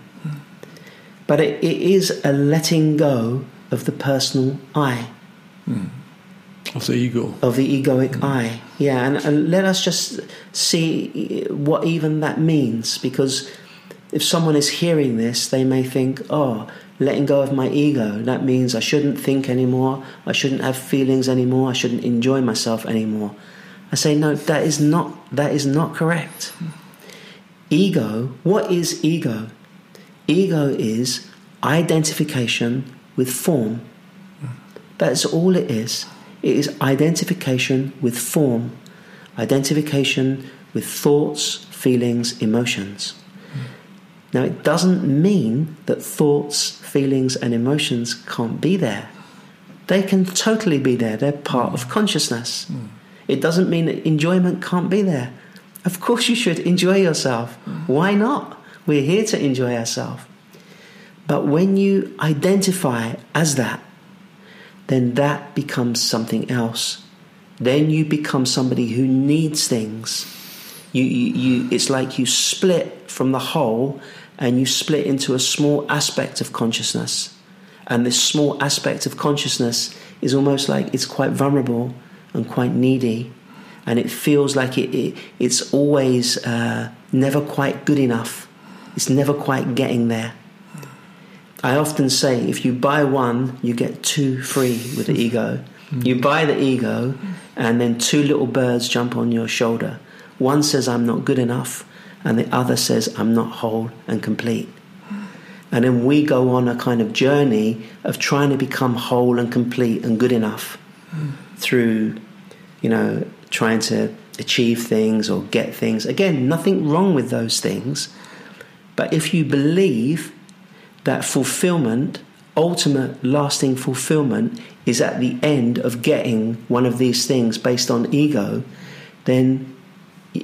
But it, it is a letting go of the personal I. Mm. Of the ego. Of the egoic mm. I. Yeah, and, and let us just see what even that means because if someone is hearing this, they may think, oh, letting go of my ego, that means I shouldn't think anymore, I shouldn't have feelings anymore, I shouldn't enjoy myself anymore. I say, no, that is not, that is not correct. Ego, what is ego? Ego is identification with form. That's all it is. It is identification with form, identification with thoughts, feelings, emotions. Now, it doesn't mean that thoughts, feelings, and emotions can't be there. They can totally be there, they're part of consciousness. Mm. It doesn't mean that enjoyment can't be there. Of course, you should enjoy yourself. Mm. Why not? We're here to enjoy ourselves. But when you identify as that, then that becomes something else. Then you become somebody who needs things. You, you, you, it's like you split from the whole and you split into a small aspect of consciousness. And this small aspect of consciousness is almost like it's quite vulnerable and quite needy. And it feels like it, it it's always uh, never quite good enough. It's never quite getting there. I often say if you buy one, you get two free with the ego. You buy the ego, and then two little birds jump on your shoulder. One says, I'm not good enough and the other says, I'm not whole and complete. And then we go on a kind of journey of trying to become whole and complete and good enough mm. through, you know, trying to achieve things or get things. Again, nothing wrong with those things. But if you believe that fulfillment, ultimate lasting fulfillment, is at the end of getting one of these things based on ego, then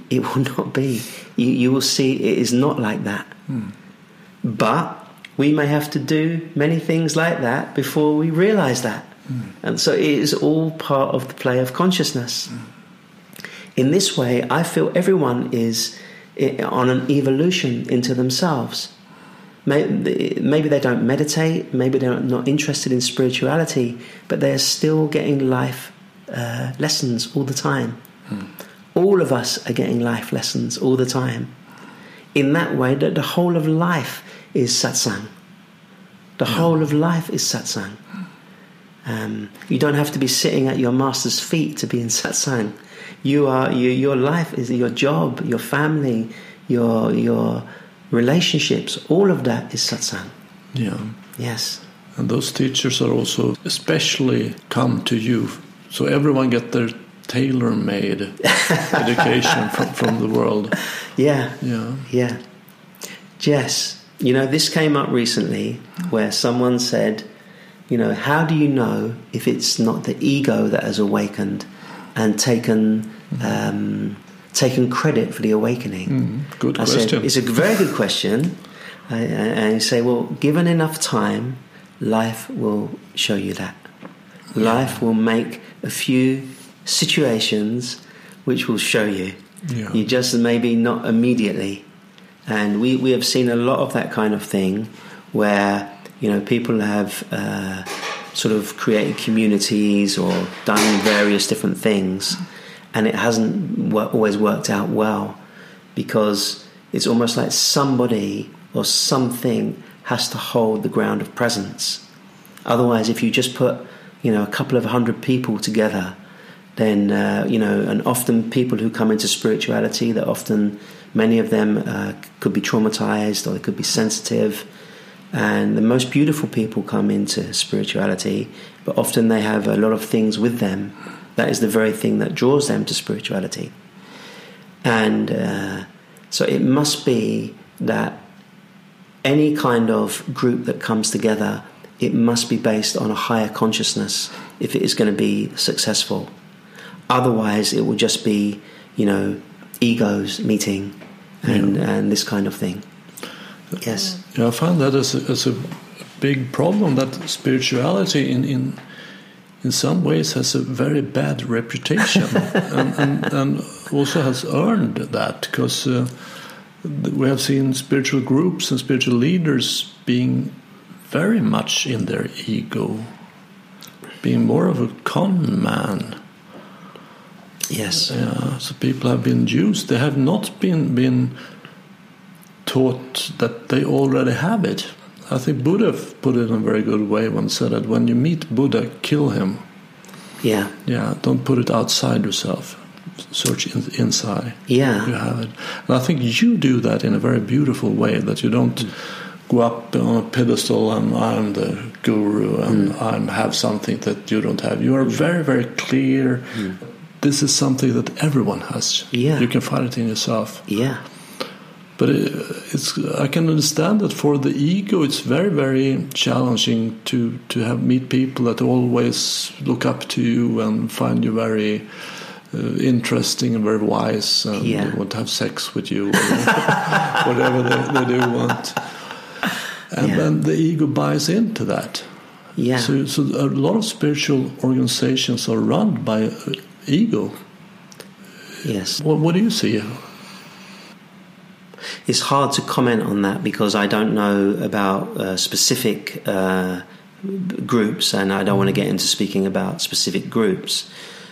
it will not be. You, you will see it is not like that. Mm. But we may have to do many things like that before we realize that. Mm. And so it is all part of the play of consciousness. Mm. In this way, I feel everyone is on an evolution into themselves. Maybe they don't meditate, maybe they're not interested in spirituality, but they are still getting life uh, lessons all the time. Mm. All of us are getting life lessons all the time. In that way, that the whole of life is satsang. The whole of life is satsang. Um, you don't have to be sitting at your master's feet to be in satsang. You are you, your life is your job, your family, your your relationships. All of that is satsang. Yeah. Yes. And those teachers are also especially come to you, so everyone get their tailor-made education from, from the world. Yeah, yeah, yeah. Jess, you know, this came up recently where someone said, you know, how do you know if it's not the ego that has awakened and taken um, taken credit for the awakening? Mm, good I question. Said, it's a very good question. and you say, well, given enough time, life will show you that. Life will make a few situations which will show you. Yeah. You just maybe not immediately. And we, we have seen a lot of that kind of thing where, you know, people have uh, sort of created communities or done various different things and it hasn't always worked out well because it's almost like somebody or something has to hold the ground of presence. Otherwise, if you just put, you know, a couple of hundred people together then uh, you know, and often people who come into spirituality, that often many of them uh, could be traumatized or they could be sensitive. And the most beautiful people come into spirituality, but often they have a lot of things with them. That is the very thing that draws them to spirituality. And uh, so it must be that any kind of group that comes together, it must be based on a higher consciousness if it is going to be successful. Otherwise, it will just be, you know, egos meeting and, yeah. and this kind of thing. Yes. Yeah, I find that as a, as a big problem that spirituality in, in in some ways has a very bad reputation and, and, and, also has earned that because uh, we have seen spiritual groups and spiritual leaders being very much in their ego, being more of a con man. Yes. Yeah, so people have been used. They have not been been taught that they already have it. I think Buddha put it in a very good way when said that when you meet Buddha, kill him. Yeah. Yeah, don't put it outside yourself. Search in, inside. Yeah. You have it. And I think you do that in a very beautiful way, that you don't mm. go up on a pedestal and I'm the guru and mm. I have something that you don't have. You are very, very clear. Mm. This is something that everyone has. Yeah. You can find it in yourself. Yeah. But it's I can understand that for the ego, it's very very challenging to to have meet people that always look up to you and find you very. Uh, interesting and very wise, and yeah. want to have sex with you, whatever they, they, do want. And yeah. then the ego buys into that. Yeah. So, so a lot of spiritual organizations are run by uh, ego. Yes. What, what do you see? It's hard to comment on that because I don't know about uh, specific uh, groups and I don't want to get into speaking about specific groups.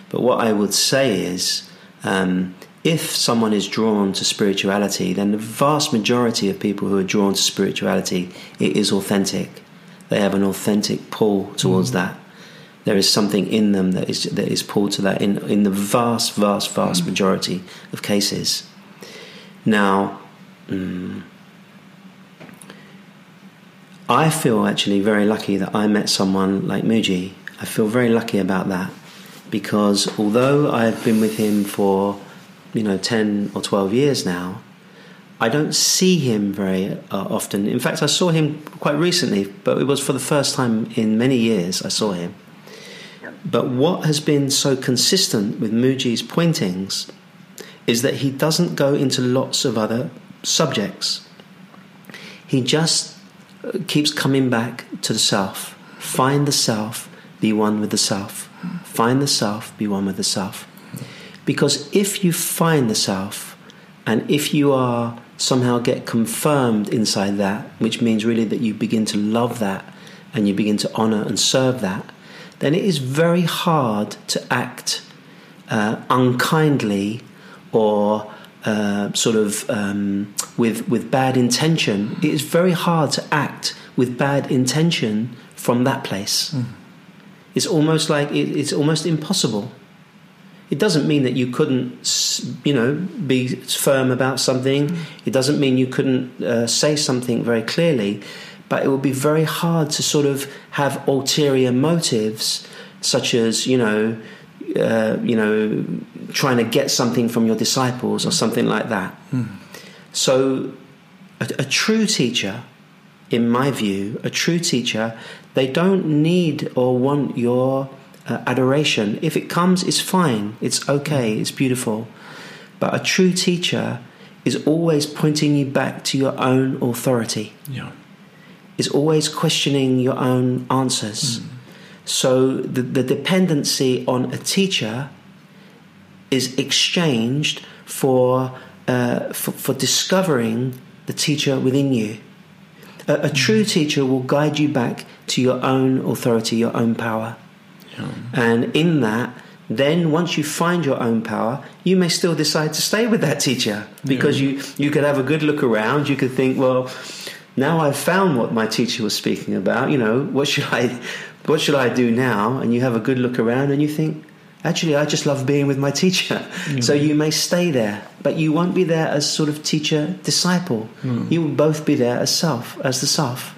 But what I would say is um, if someone is drawn to spirituality, then the vast majority of people who are drawn to spirituality, it is authentic. They have an authentic pull towards mm. that. There is something in them that is that is pulled to that in in the vast, vast, vast mm. majority of cases. Now, Mm. I feel actually very lucky that I met someone like Mooji. I feel very lucky about that because although I've been with him for, you know, 10 or 12 years now, I don't see him very uh, often. In fact, I saw him quite recently, but it was for the first time in many years I saw him. But what has been so consistent with Mooji's pointings is that he doesn't go into lots of other subjects. He just uh, keeps coming back to the self. Find the self, be one with the self. Find the self, be one with the self. Because if you find the self, and if you are somehow get confirmed inside that, which means really that you begin to love that and you begin to honor and serve that, then it is very hard to act uh, unkindly or uh, sort of um, with with bad intention, it is very hard to act with bad intention from that place. Mm. It's almost like it, it's almost impossible. It doesn't mean that you couldn't, you know, be firm about something. Mm. It doesn't mean you couldn't uh, say something very clearly, but it would be very hard to sort of have ulterior motives, such as you know uh, you know, trying to get something from your disciples or something like that. Mm. So, a, a, true teacher, in my view, a true teacher, they don't need or want your uh, adoration. If it comes, it's fine, it's okay, it's beautiful. But a true teacher is always pointing you back to your own authority. Yeah. Is always questioning your own answers. Mm so the, the dependency on a teacher is exchanged for, uh, for, for, discovering the teacher within you. A, a, true teacher will guide you back to your own authority, your own power. Yeah. And in that, then once you find your own power, you may still decide to stay with that teacher because yeah. you, you could have a good look around. You could think, well, now I've found what my teacher was speaking about. You know, what should I what should I do now? And you have a good look around and you think, actually, I just love being with my teacher. Mm. So you may stay there, but you won't be there as sort of teacher disciple. Mm. You will both be there as self, as the self.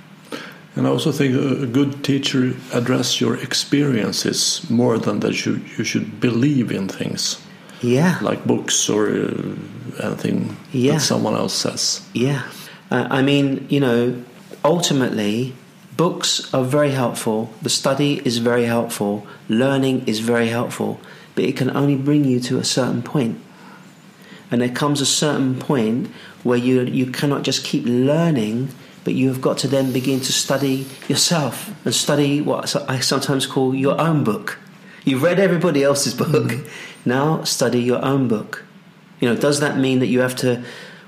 And I also think a good teacher address your experiences more than that you, you should believe in things. Yeah. Like books or uh, anything yeah. that someone else says. Yeah. Uh, I mean, you know, ultimately, Books are very helpful, the study is very helpful, learning is very helpful, but it can only bring you to a certain point. And there comes a certain point where you, you cannot just keep learning but you have got to then begin to study yourself and study what I sometimes call your own book. You've read everybody else's book, now study your own book. You know, does that mean that you have to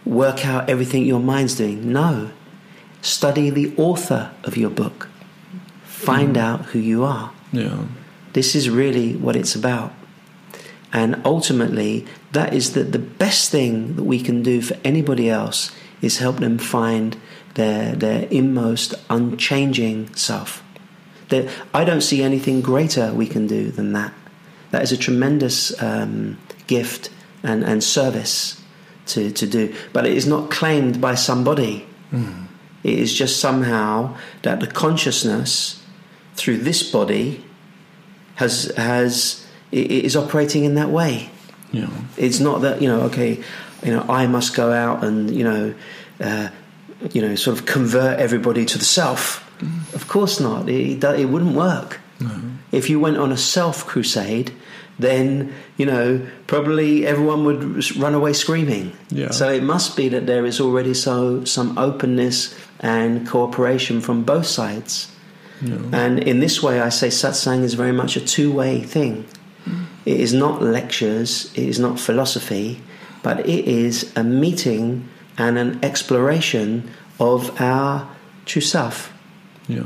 work out everything your mind's doing? No. Study the author of your book. Find out who you are. Yeah. This is really what it's about. And ultimately, that is that the best thing that we can do for anybody else is help them find their, their inmost, unchanging self. That I don't see anything greater we can do than that. That is a tremendous um, gift and, and service to, to do. But it is not claimed by somebody. Mm. It is just somehow that the consciousness through this body has has is operating in that way. Yeah. It's not that you know, okay, you know, I must go out and you know, uh, you know, sort of convert everybody to the self. Mm. Of course not. It, it wouldn't work. No. If you went on a self crusade, then you know probably everyone would run away screaming. Yeah. So it must be that there is already so some openness and cooperation from both sides. Yeah. And in this way, I say satsang is very much a two way thing. It is not lectures, it is not philosophy, but it is a meeting and an exploration of our true self, Yeah.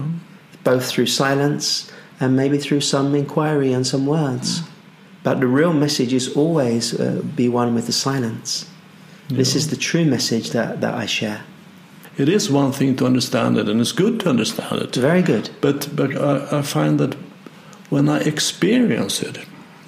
both through silence and maybe through some inquiry and some words. Mm. But the real message is always uh, be one with the silence. This is the true message that, that I share. It is one thing to understand it, and it's good to understand it. Very good. But but I, I find that when I experience it,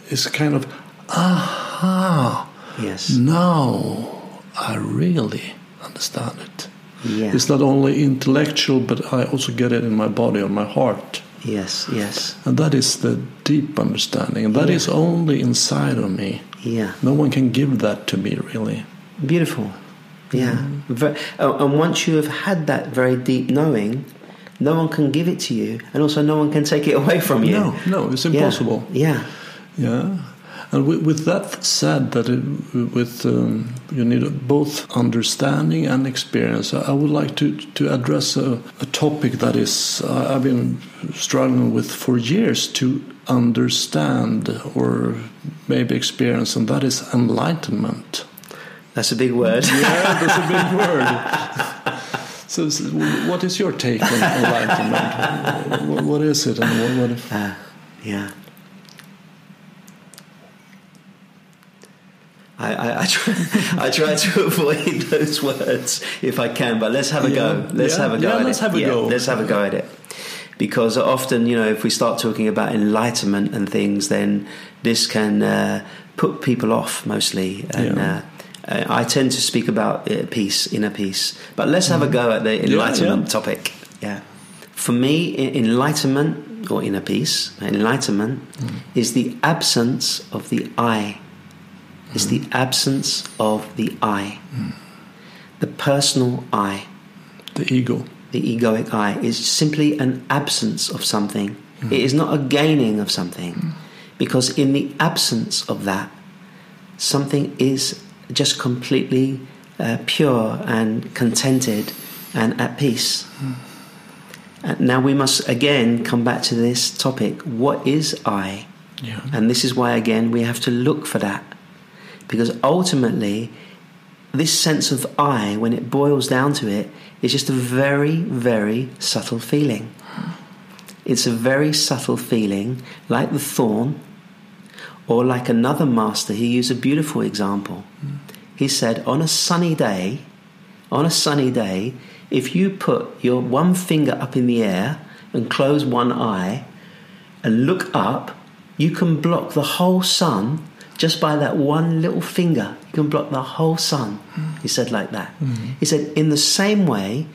it's kind of aha. Yes. Now I really understand it. Yeah. It's not only intellectual, but I also get it in my body or my heart. Yes, yes. And that is the deep understanding. And that Yeah. is only inside of me. Yeah. No one can give that to me, really. Beautiful. Yeah. Oh, and once you have had that very deep knowing, no one can give it to you, and also no one can take it away from you. No, no, it's Yeah. impossible. Yeah. Yeah. And with, with that said, that it, with um, you need both understanding and experience, I I would like to to address a, a topic that is uh, I've been struggling with for years to understand or maybe experience, and that is enlightenment. That's a big word. Yeah, that's a big word. So, so what is your take on enlightenment? What- what is it, and what? what Uh, yeah. I, I, I, try, I try to avoid those words if I can, but let's have a Yeah. go. Let's Yeah. have a go. Yeah, at let's it. have a go. Let's have a go at it. Because often, you know, if we start talking about enlightenment and things, then this can uh, put people off mostly. And uh, I tend to speak about uh, peace, inner peace. But let's have a go at the enlightenment topic. Yeah. For me, enlightenment or inner peace, enlightenment is the absence of the I. Is the absence of the I. The personal I, the ego. the egoic I, is simply an absence of something. Hmm. It is not a gaining of something. Hmm. Because in the absence of that, something is just completely uh, pure and contented and at peace. Hmm. And now we must again come back to this topic what is I? Yeah. And this is why, again, we have to look for that. Because ultimately, this sense of I, when it boils down to it, is just a very, very subtle feeling. It's a very subtle feeling, like the thorn, or like another master. He used a beautiful example. He said, on a sunny day, on a sunny day, if you put your one finger up in the air and close one eye and look up, you can block the whole sun just by that one little finger. You can block the whole sun. Hmm. He said like that. Hmm. He said, in the same way,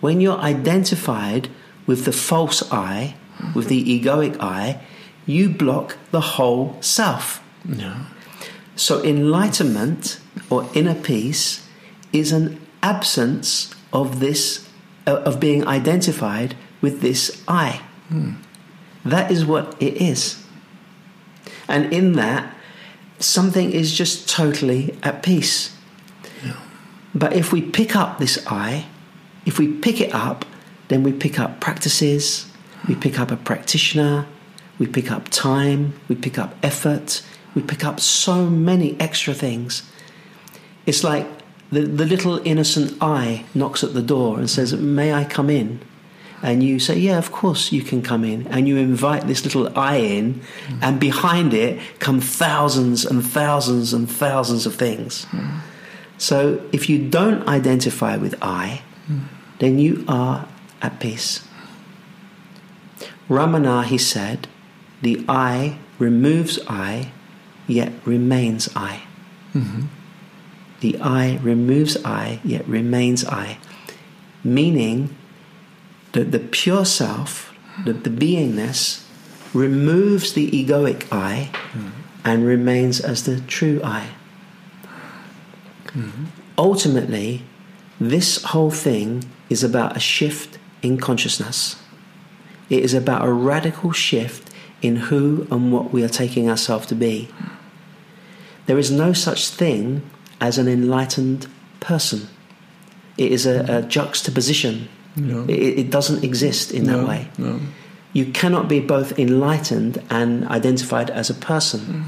when you're identified with the false I, with the egoic I, you block the whole self. Yeah. So, enlightenment or inner peace is an absence of this, uh, of being identified with this I. Hmm. That is what it is. And in that, something is just totally at peace. But if we pick up this I If we pick it up, then we pick up practices, we pick up a practitioner, we pick up time, we pick up effort, we pick up so many extra things. It's like the, the little innocent I knocks at the door and says, May I come in? And you say, Yeah, of course you can come in. And you invite this little I in, mm. and behind it come thousands and thousands and thousands of things. Mm. So if you don't identify with I, mm. then you are at peace. Ramana, he said, the I removes I, yet remains I. Mm-hmm. The I removes I, yet remains I. Meaning that the pure self, the, the beingness, removes the egoic I mm-hmm. and remains as the true I. Mm-hmm. Ultimately, this whole thing is about a shift in consciousness. It is about a radical shift in who and what we are taking ourselves to be. There is no such thing as an enlightened person. It is a, a juxtaposition. No. It, it, doesn't exist in that no, way. No. You cannot be both enlightened and identified as a person. Mm.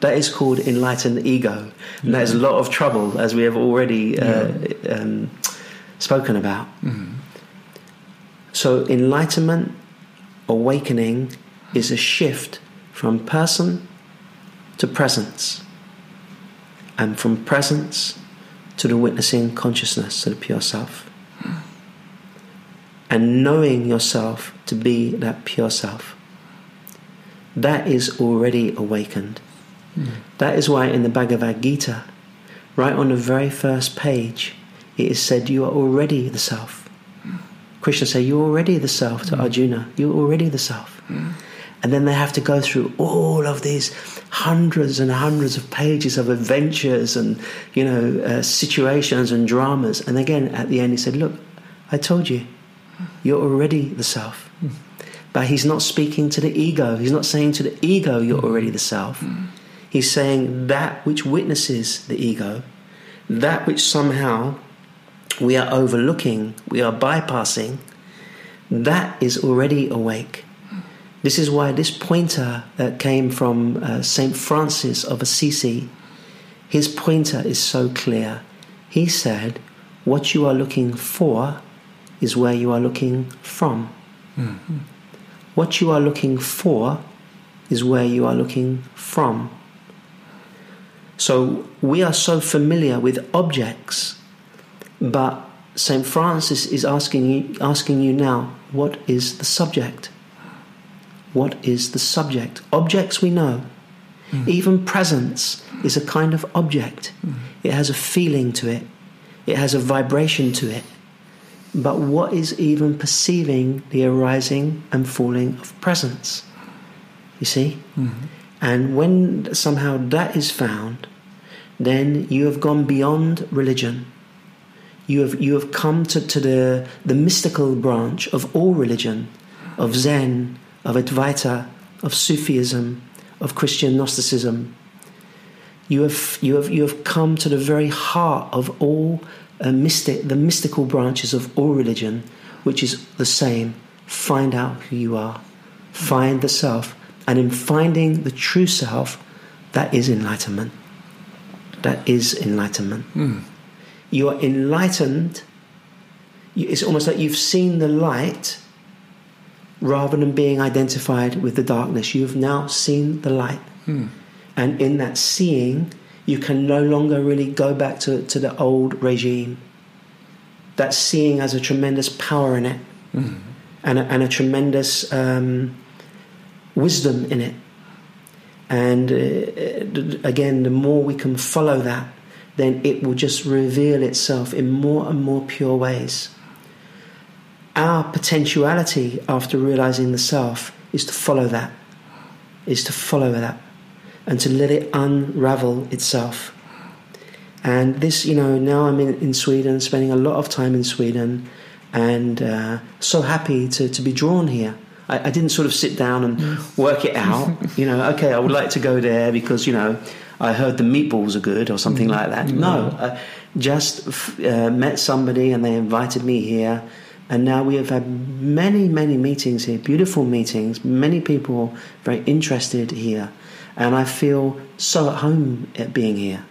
That is called enlightened ego. And that is a lot of trouble, as we have already uh, um, spoken about. Mm. So, enlightenment, awakening, is a shift from person to presence, and from presence to the witnessing consciousness, to the pure self. And knowing yourself to be that pure self. That is already awakened. Mm. That is why in the Bhagavad Gita, right on the very first page, it is said, You are already the self. Krishna say, You're already the self to mm. Arjuna. You're already the self. Mm. And then they have to go through all of these hundreds and hundreds of pages of adventures and, you know, uh, situations and dramas. And again, at the end, he said, Look, I told you, you're already the self. Mm. But he's not speaking to the ego. He's not saying to the ego, You're mm. already the self. Mm. He's saying that which witnesses the ego, that which somehow we are overlooking, we are bypassing, that is already awake. This is why this pointer that came from uh, St. Francis of Assisi, his pointer is so clear. He said, What you are looking for is where you are looking from. Mm-hmm. What you are looking for is where you are looking from. So we are so familiar with objects but St. Francis is asking you, asking you now, what is the subject? What is the subject? Objects we know. Mm. Even presence is a kind of object. Mm. It has a feeling to it, it has a vibration to it. But what is even perceiving the arising and falling of presence? You see? Mm-hmm. And when somehow that is found, then you have gone beyond religion you have, you have come to, to the, the mystical branch of all religion, of Zen, of Advaita, of Sufism, of Christian Gnosticism. You have, you have, you have come to the very heart of all mystic, the mystical branches of all religion, which is the same. Find out who you are, find the self, and in finding the true self, that is enlightenment. That is enlightenment. Mm you are enlightened. It's almost like you've seen the light rather than being identified with the darkness. You've now seen the light. Hmm. And in that seeing, you can no longer really go back to, to the old regime. That seeing has a tremendous power in it mm. and, a, and a tremendous um, wisdom in it. And uh, again, the more we can follow that, then it will just reveal itself in more and more pure ways. Our potentiality after realizing the self is to follow that, is to follow that, and to let it unravel itself. And this, you know, now I'm in, in Sweden, spending a lot of time in Sweden, and uh, so happy to, to be drawn here. I, I didn't sort of sit down and work it out. You know, okay, I would like to go there because, you know, I heard the meatballs are good or something mm. like that. No, uh, just uh, met somebody and they invited me here. And now we have had many, many meetings here, beautiful meetings, many people very interested here. And I feel so at home at being here.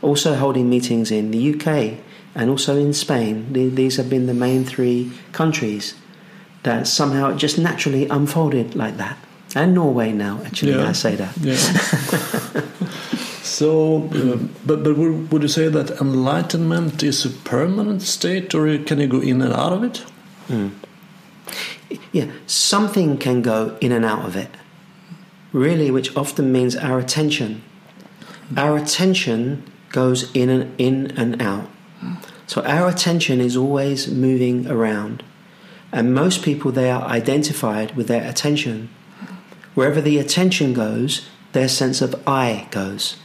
Also holding meetings in the UK and also in Spain. These have been the main three countries that somehow it just naturally unfolded like that. And Norway now, actually, yeah. I say that. Yeah. so, uh, but, but would you say that enlightenment is a permanent state or can you go in and out of it? Mm. Yeah, something can go in and out of it. Really, which often means our attention. Our attention goes in and in and out. So our attention is always moving around. And most people, they are identified with their attention. Wherever the attention goes, their sense of I goes.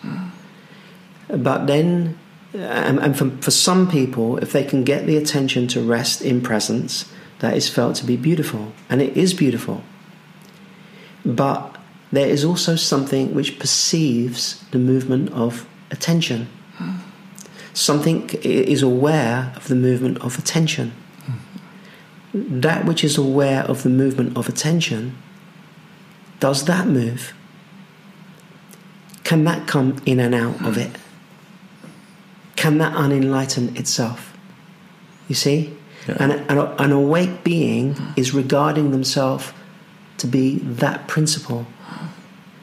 But then, and, and for, for some people, if they can get the attention to rest in presence, that is felt to be beautiful. And it is beautiful. But there is also something which perceives the movement of attention. Something is aware of the movement of attention that which is aware of the movement of attention, does that move? Can that come in and out of it? Can that unenlighten itself? You see? Yeah. And, and an awake being is regarding themselves to be that principle,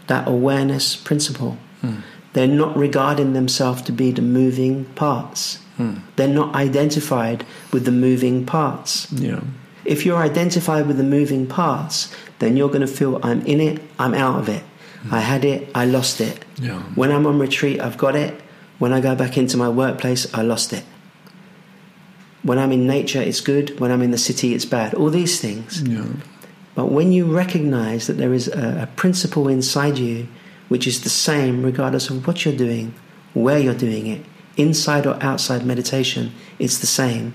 that awareness principle. Mm. They're not regarding themselves to be the moving parts. Mm. They're not identified with the moving parts. Yeah. If you're identified with the moving parts, then you're going to feel I'm in it, I'm out of it. Mm. I had it, I lost it. Yeah. When I'm on retreat, I've got it. When I go back into my workplace, I lost it. When I'm in nature, it's good. When I'm in the city, it's bad. All these things. Yeah. But when you recognize that there is a, a principle inside you which is the same regardless of what you're doing, where you're doing it, inside or outside meditation, it's the same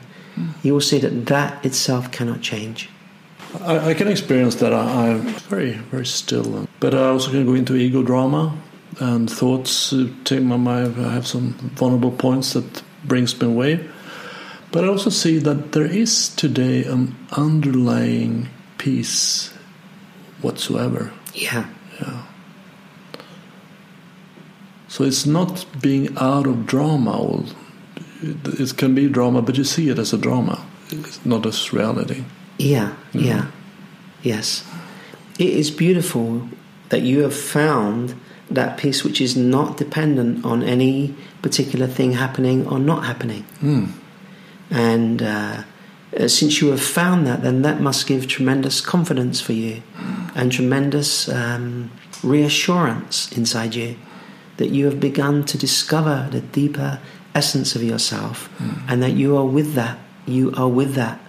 you will see that that itself cannot change. I, I can experience that. I, am very, very still. But I also can go into ego drama and thoughts uh, take my mind. I have some vulnerable points that brings me away. But I also see that there is today an underlying peace whatsoever. Yeah. Yeah. So it's not being out of drama it can be drama, but you see it as a drama, it's not as reality. Yeah, mm-hmm. yeah, yes. It is beautiful that you have found that peace which is not dependent on any particular thing happening or not happening. Mm. And uh, since you have found that, then that must give tremendous confidence for you and tremendous um, reassurance inside you that you have begun to discover the deeper essence of yourself mm. and that you are with that. You are with that.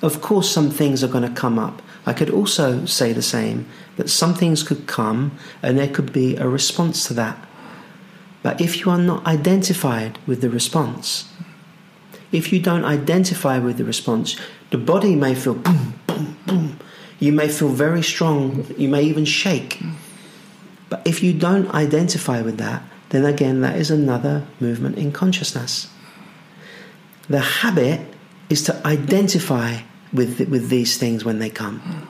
Of course, some things are going to come up. I could also say the same that some things could come and there could be a response to that. But if you are not identified with the response, if you don't identify with the response, the body may feel boom, boom, boom. You may feel very strong. You may even shake. But if you don't identify with that, then again, that is another movement in consciousness. The habit is to identify with, with these things when they come.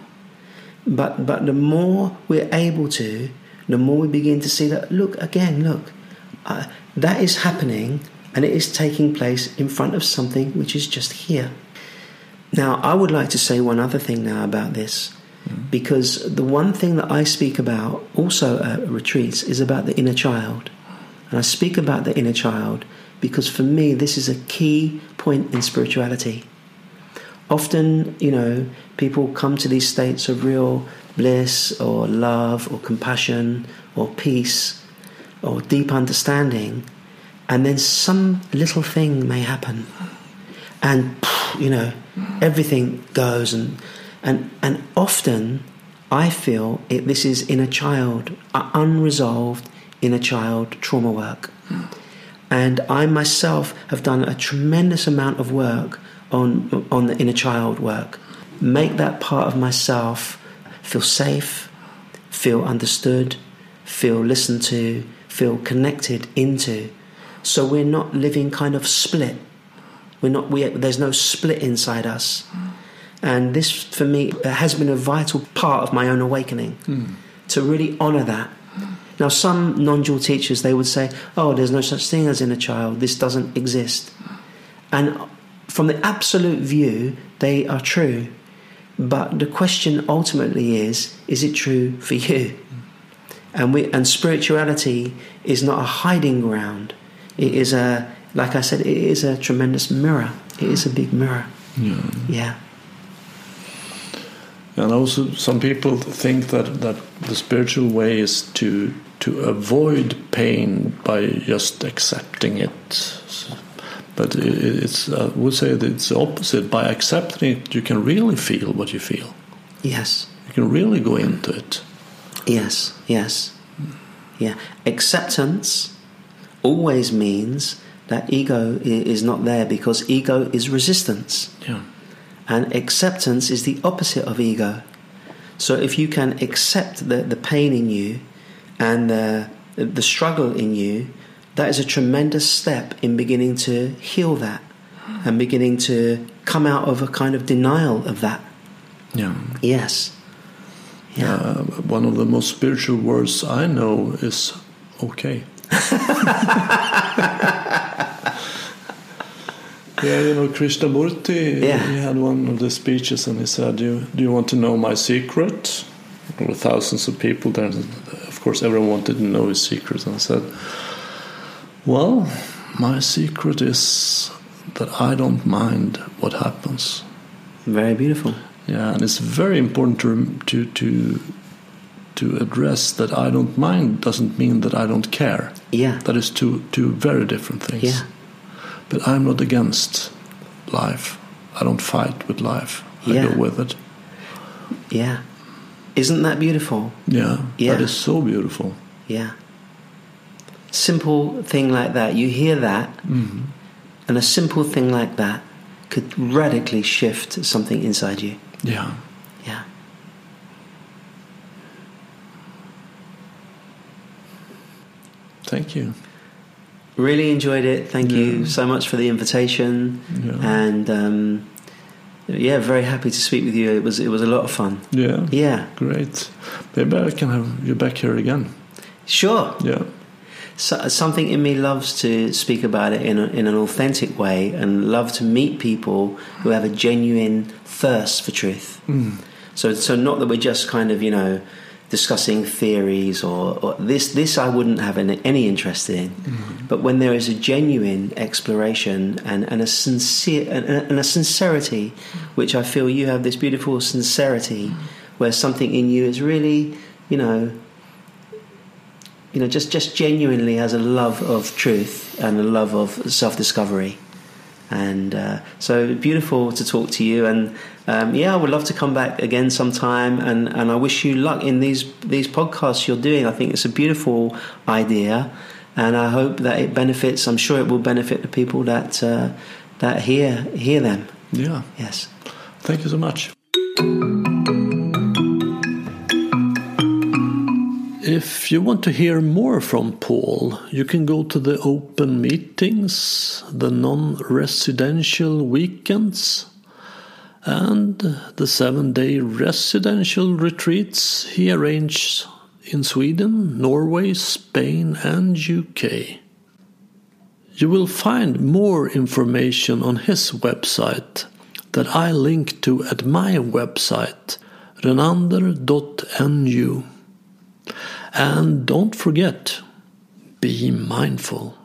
But, but the more we're able to, the more we begin to see that, look, again, look, uh, that is happening and it is taking place in front of something which is just here. Now, I would like to say one other thing now about this, mm. because the one thing that I speak about also at retreats is about the inner child. And I speak about the inner child because for me, this is a key point in spirituality. Often, you know, people come to these states of real bliss or love or compassion or peace or deep understanding, and then some little thing may happen. And, you know, everything goes and and and often I feel it, this is in a child, unresolved inner child trauma work. And I myself have done a tremendous amount of work on, on the inner child work. Make that part of myself feel safe, feel understood, feel listened to, feel connected into. So we're not living kind of split. We're not. We, there's no split inside us. And this, for me, has been a vital part of my own awakening hmm. to really honour that. Now, some non-dual teachers they would say, "Oh, there's no such thing as inner child. This doesn't exist." And from the absolute view, they are true. But the question ultimately is: Is it true for you? And we and spirituality is not a hiding ground. It is a, like I said, it is a tremendous mirror. It is a big mirror. Yeah. Yeah. And also, some people think that, that the spiritual way is to to avoid pain by just accepting it. But it, it's I would say that it's the opposite. By accepting it, you can really feel what you feel. Yes. You can really go into it. Yes. Yes. Yeah. Acceptance always means that ego is not there because ego is resistance. Yeah. And acceptance is the opposite of ego. So if you can accept the, the pain in you and the, the struggle in you, that is a tremendous step in beginning to heal that and beginning to come out of a kind of denial of that. Yeah. Yes. Yeah. Uh, one of the most spiritual words I know is okay. yeah, you know, Krishnamurti, Yeah. he had one of the speeches and he said, do you, do you want to know my secret? There were thousands of people there. Of course, everyone wanted to know his secret. And I said, Well, my secret is that I don't mind what happens. Very beautiful. Yeah, and it's very important to to to to address that I don't mind doesn't mean that I don't care. Yeah. That is two two very different things. Yeah. But I'm not against life. I don't fight with life. I Yeah. go with it. Yeah. Isn't that beautiful? Yeah. Yeah. That is so beautiful. Yeah. Simple thing like that. You hear that, mm-hmm. and a simple thing like that could radically shift something inside you. Yeah. Yeah. Thank you. Really enjoyed it. Thank Yeah. you so much for the invitation, Yeah. and um, yeah, very happy to speak with you. It was it was a lot of fun. Yeah. Yeah, Great. Maybe I can have you back here again. sure. Yeah. So, something in me loves to speak about it in, a, in an authentic way, and love to meet people who have a genuine thirst for truth. Mm. So, so not that we're just kind of you know discussing theories or, or this. This I wouldn't have any, any interest in. Mm-hmm. But when there is a genuine exploration and, and a sincere and, and a sincerity, mm-hmm. which I feel you have this beautiful sincerity, mm-hmm. where something in you is really you know you know just just genuinely has a love of truth and a love of self discovery. And uh, so beautiful to talk to you, and um, yeah, I would love to come back again sometime. And, and I wish you luck in these these podcasts you're doing. I think it's a beautiful idea, and I hope that it benefits. I'm sure it will benefit the people that uh, that hear hear them. Yeah. Yes. Thank you so much. If you want to hear more from Paul, you can go to the open meetings, the non residential weekends, and the seven day residential retreats he arranged in Sweden, Norway, Spain, and UK. You will find more information on his website that I link to at my website, renander.nu. And don't forget, be mindful.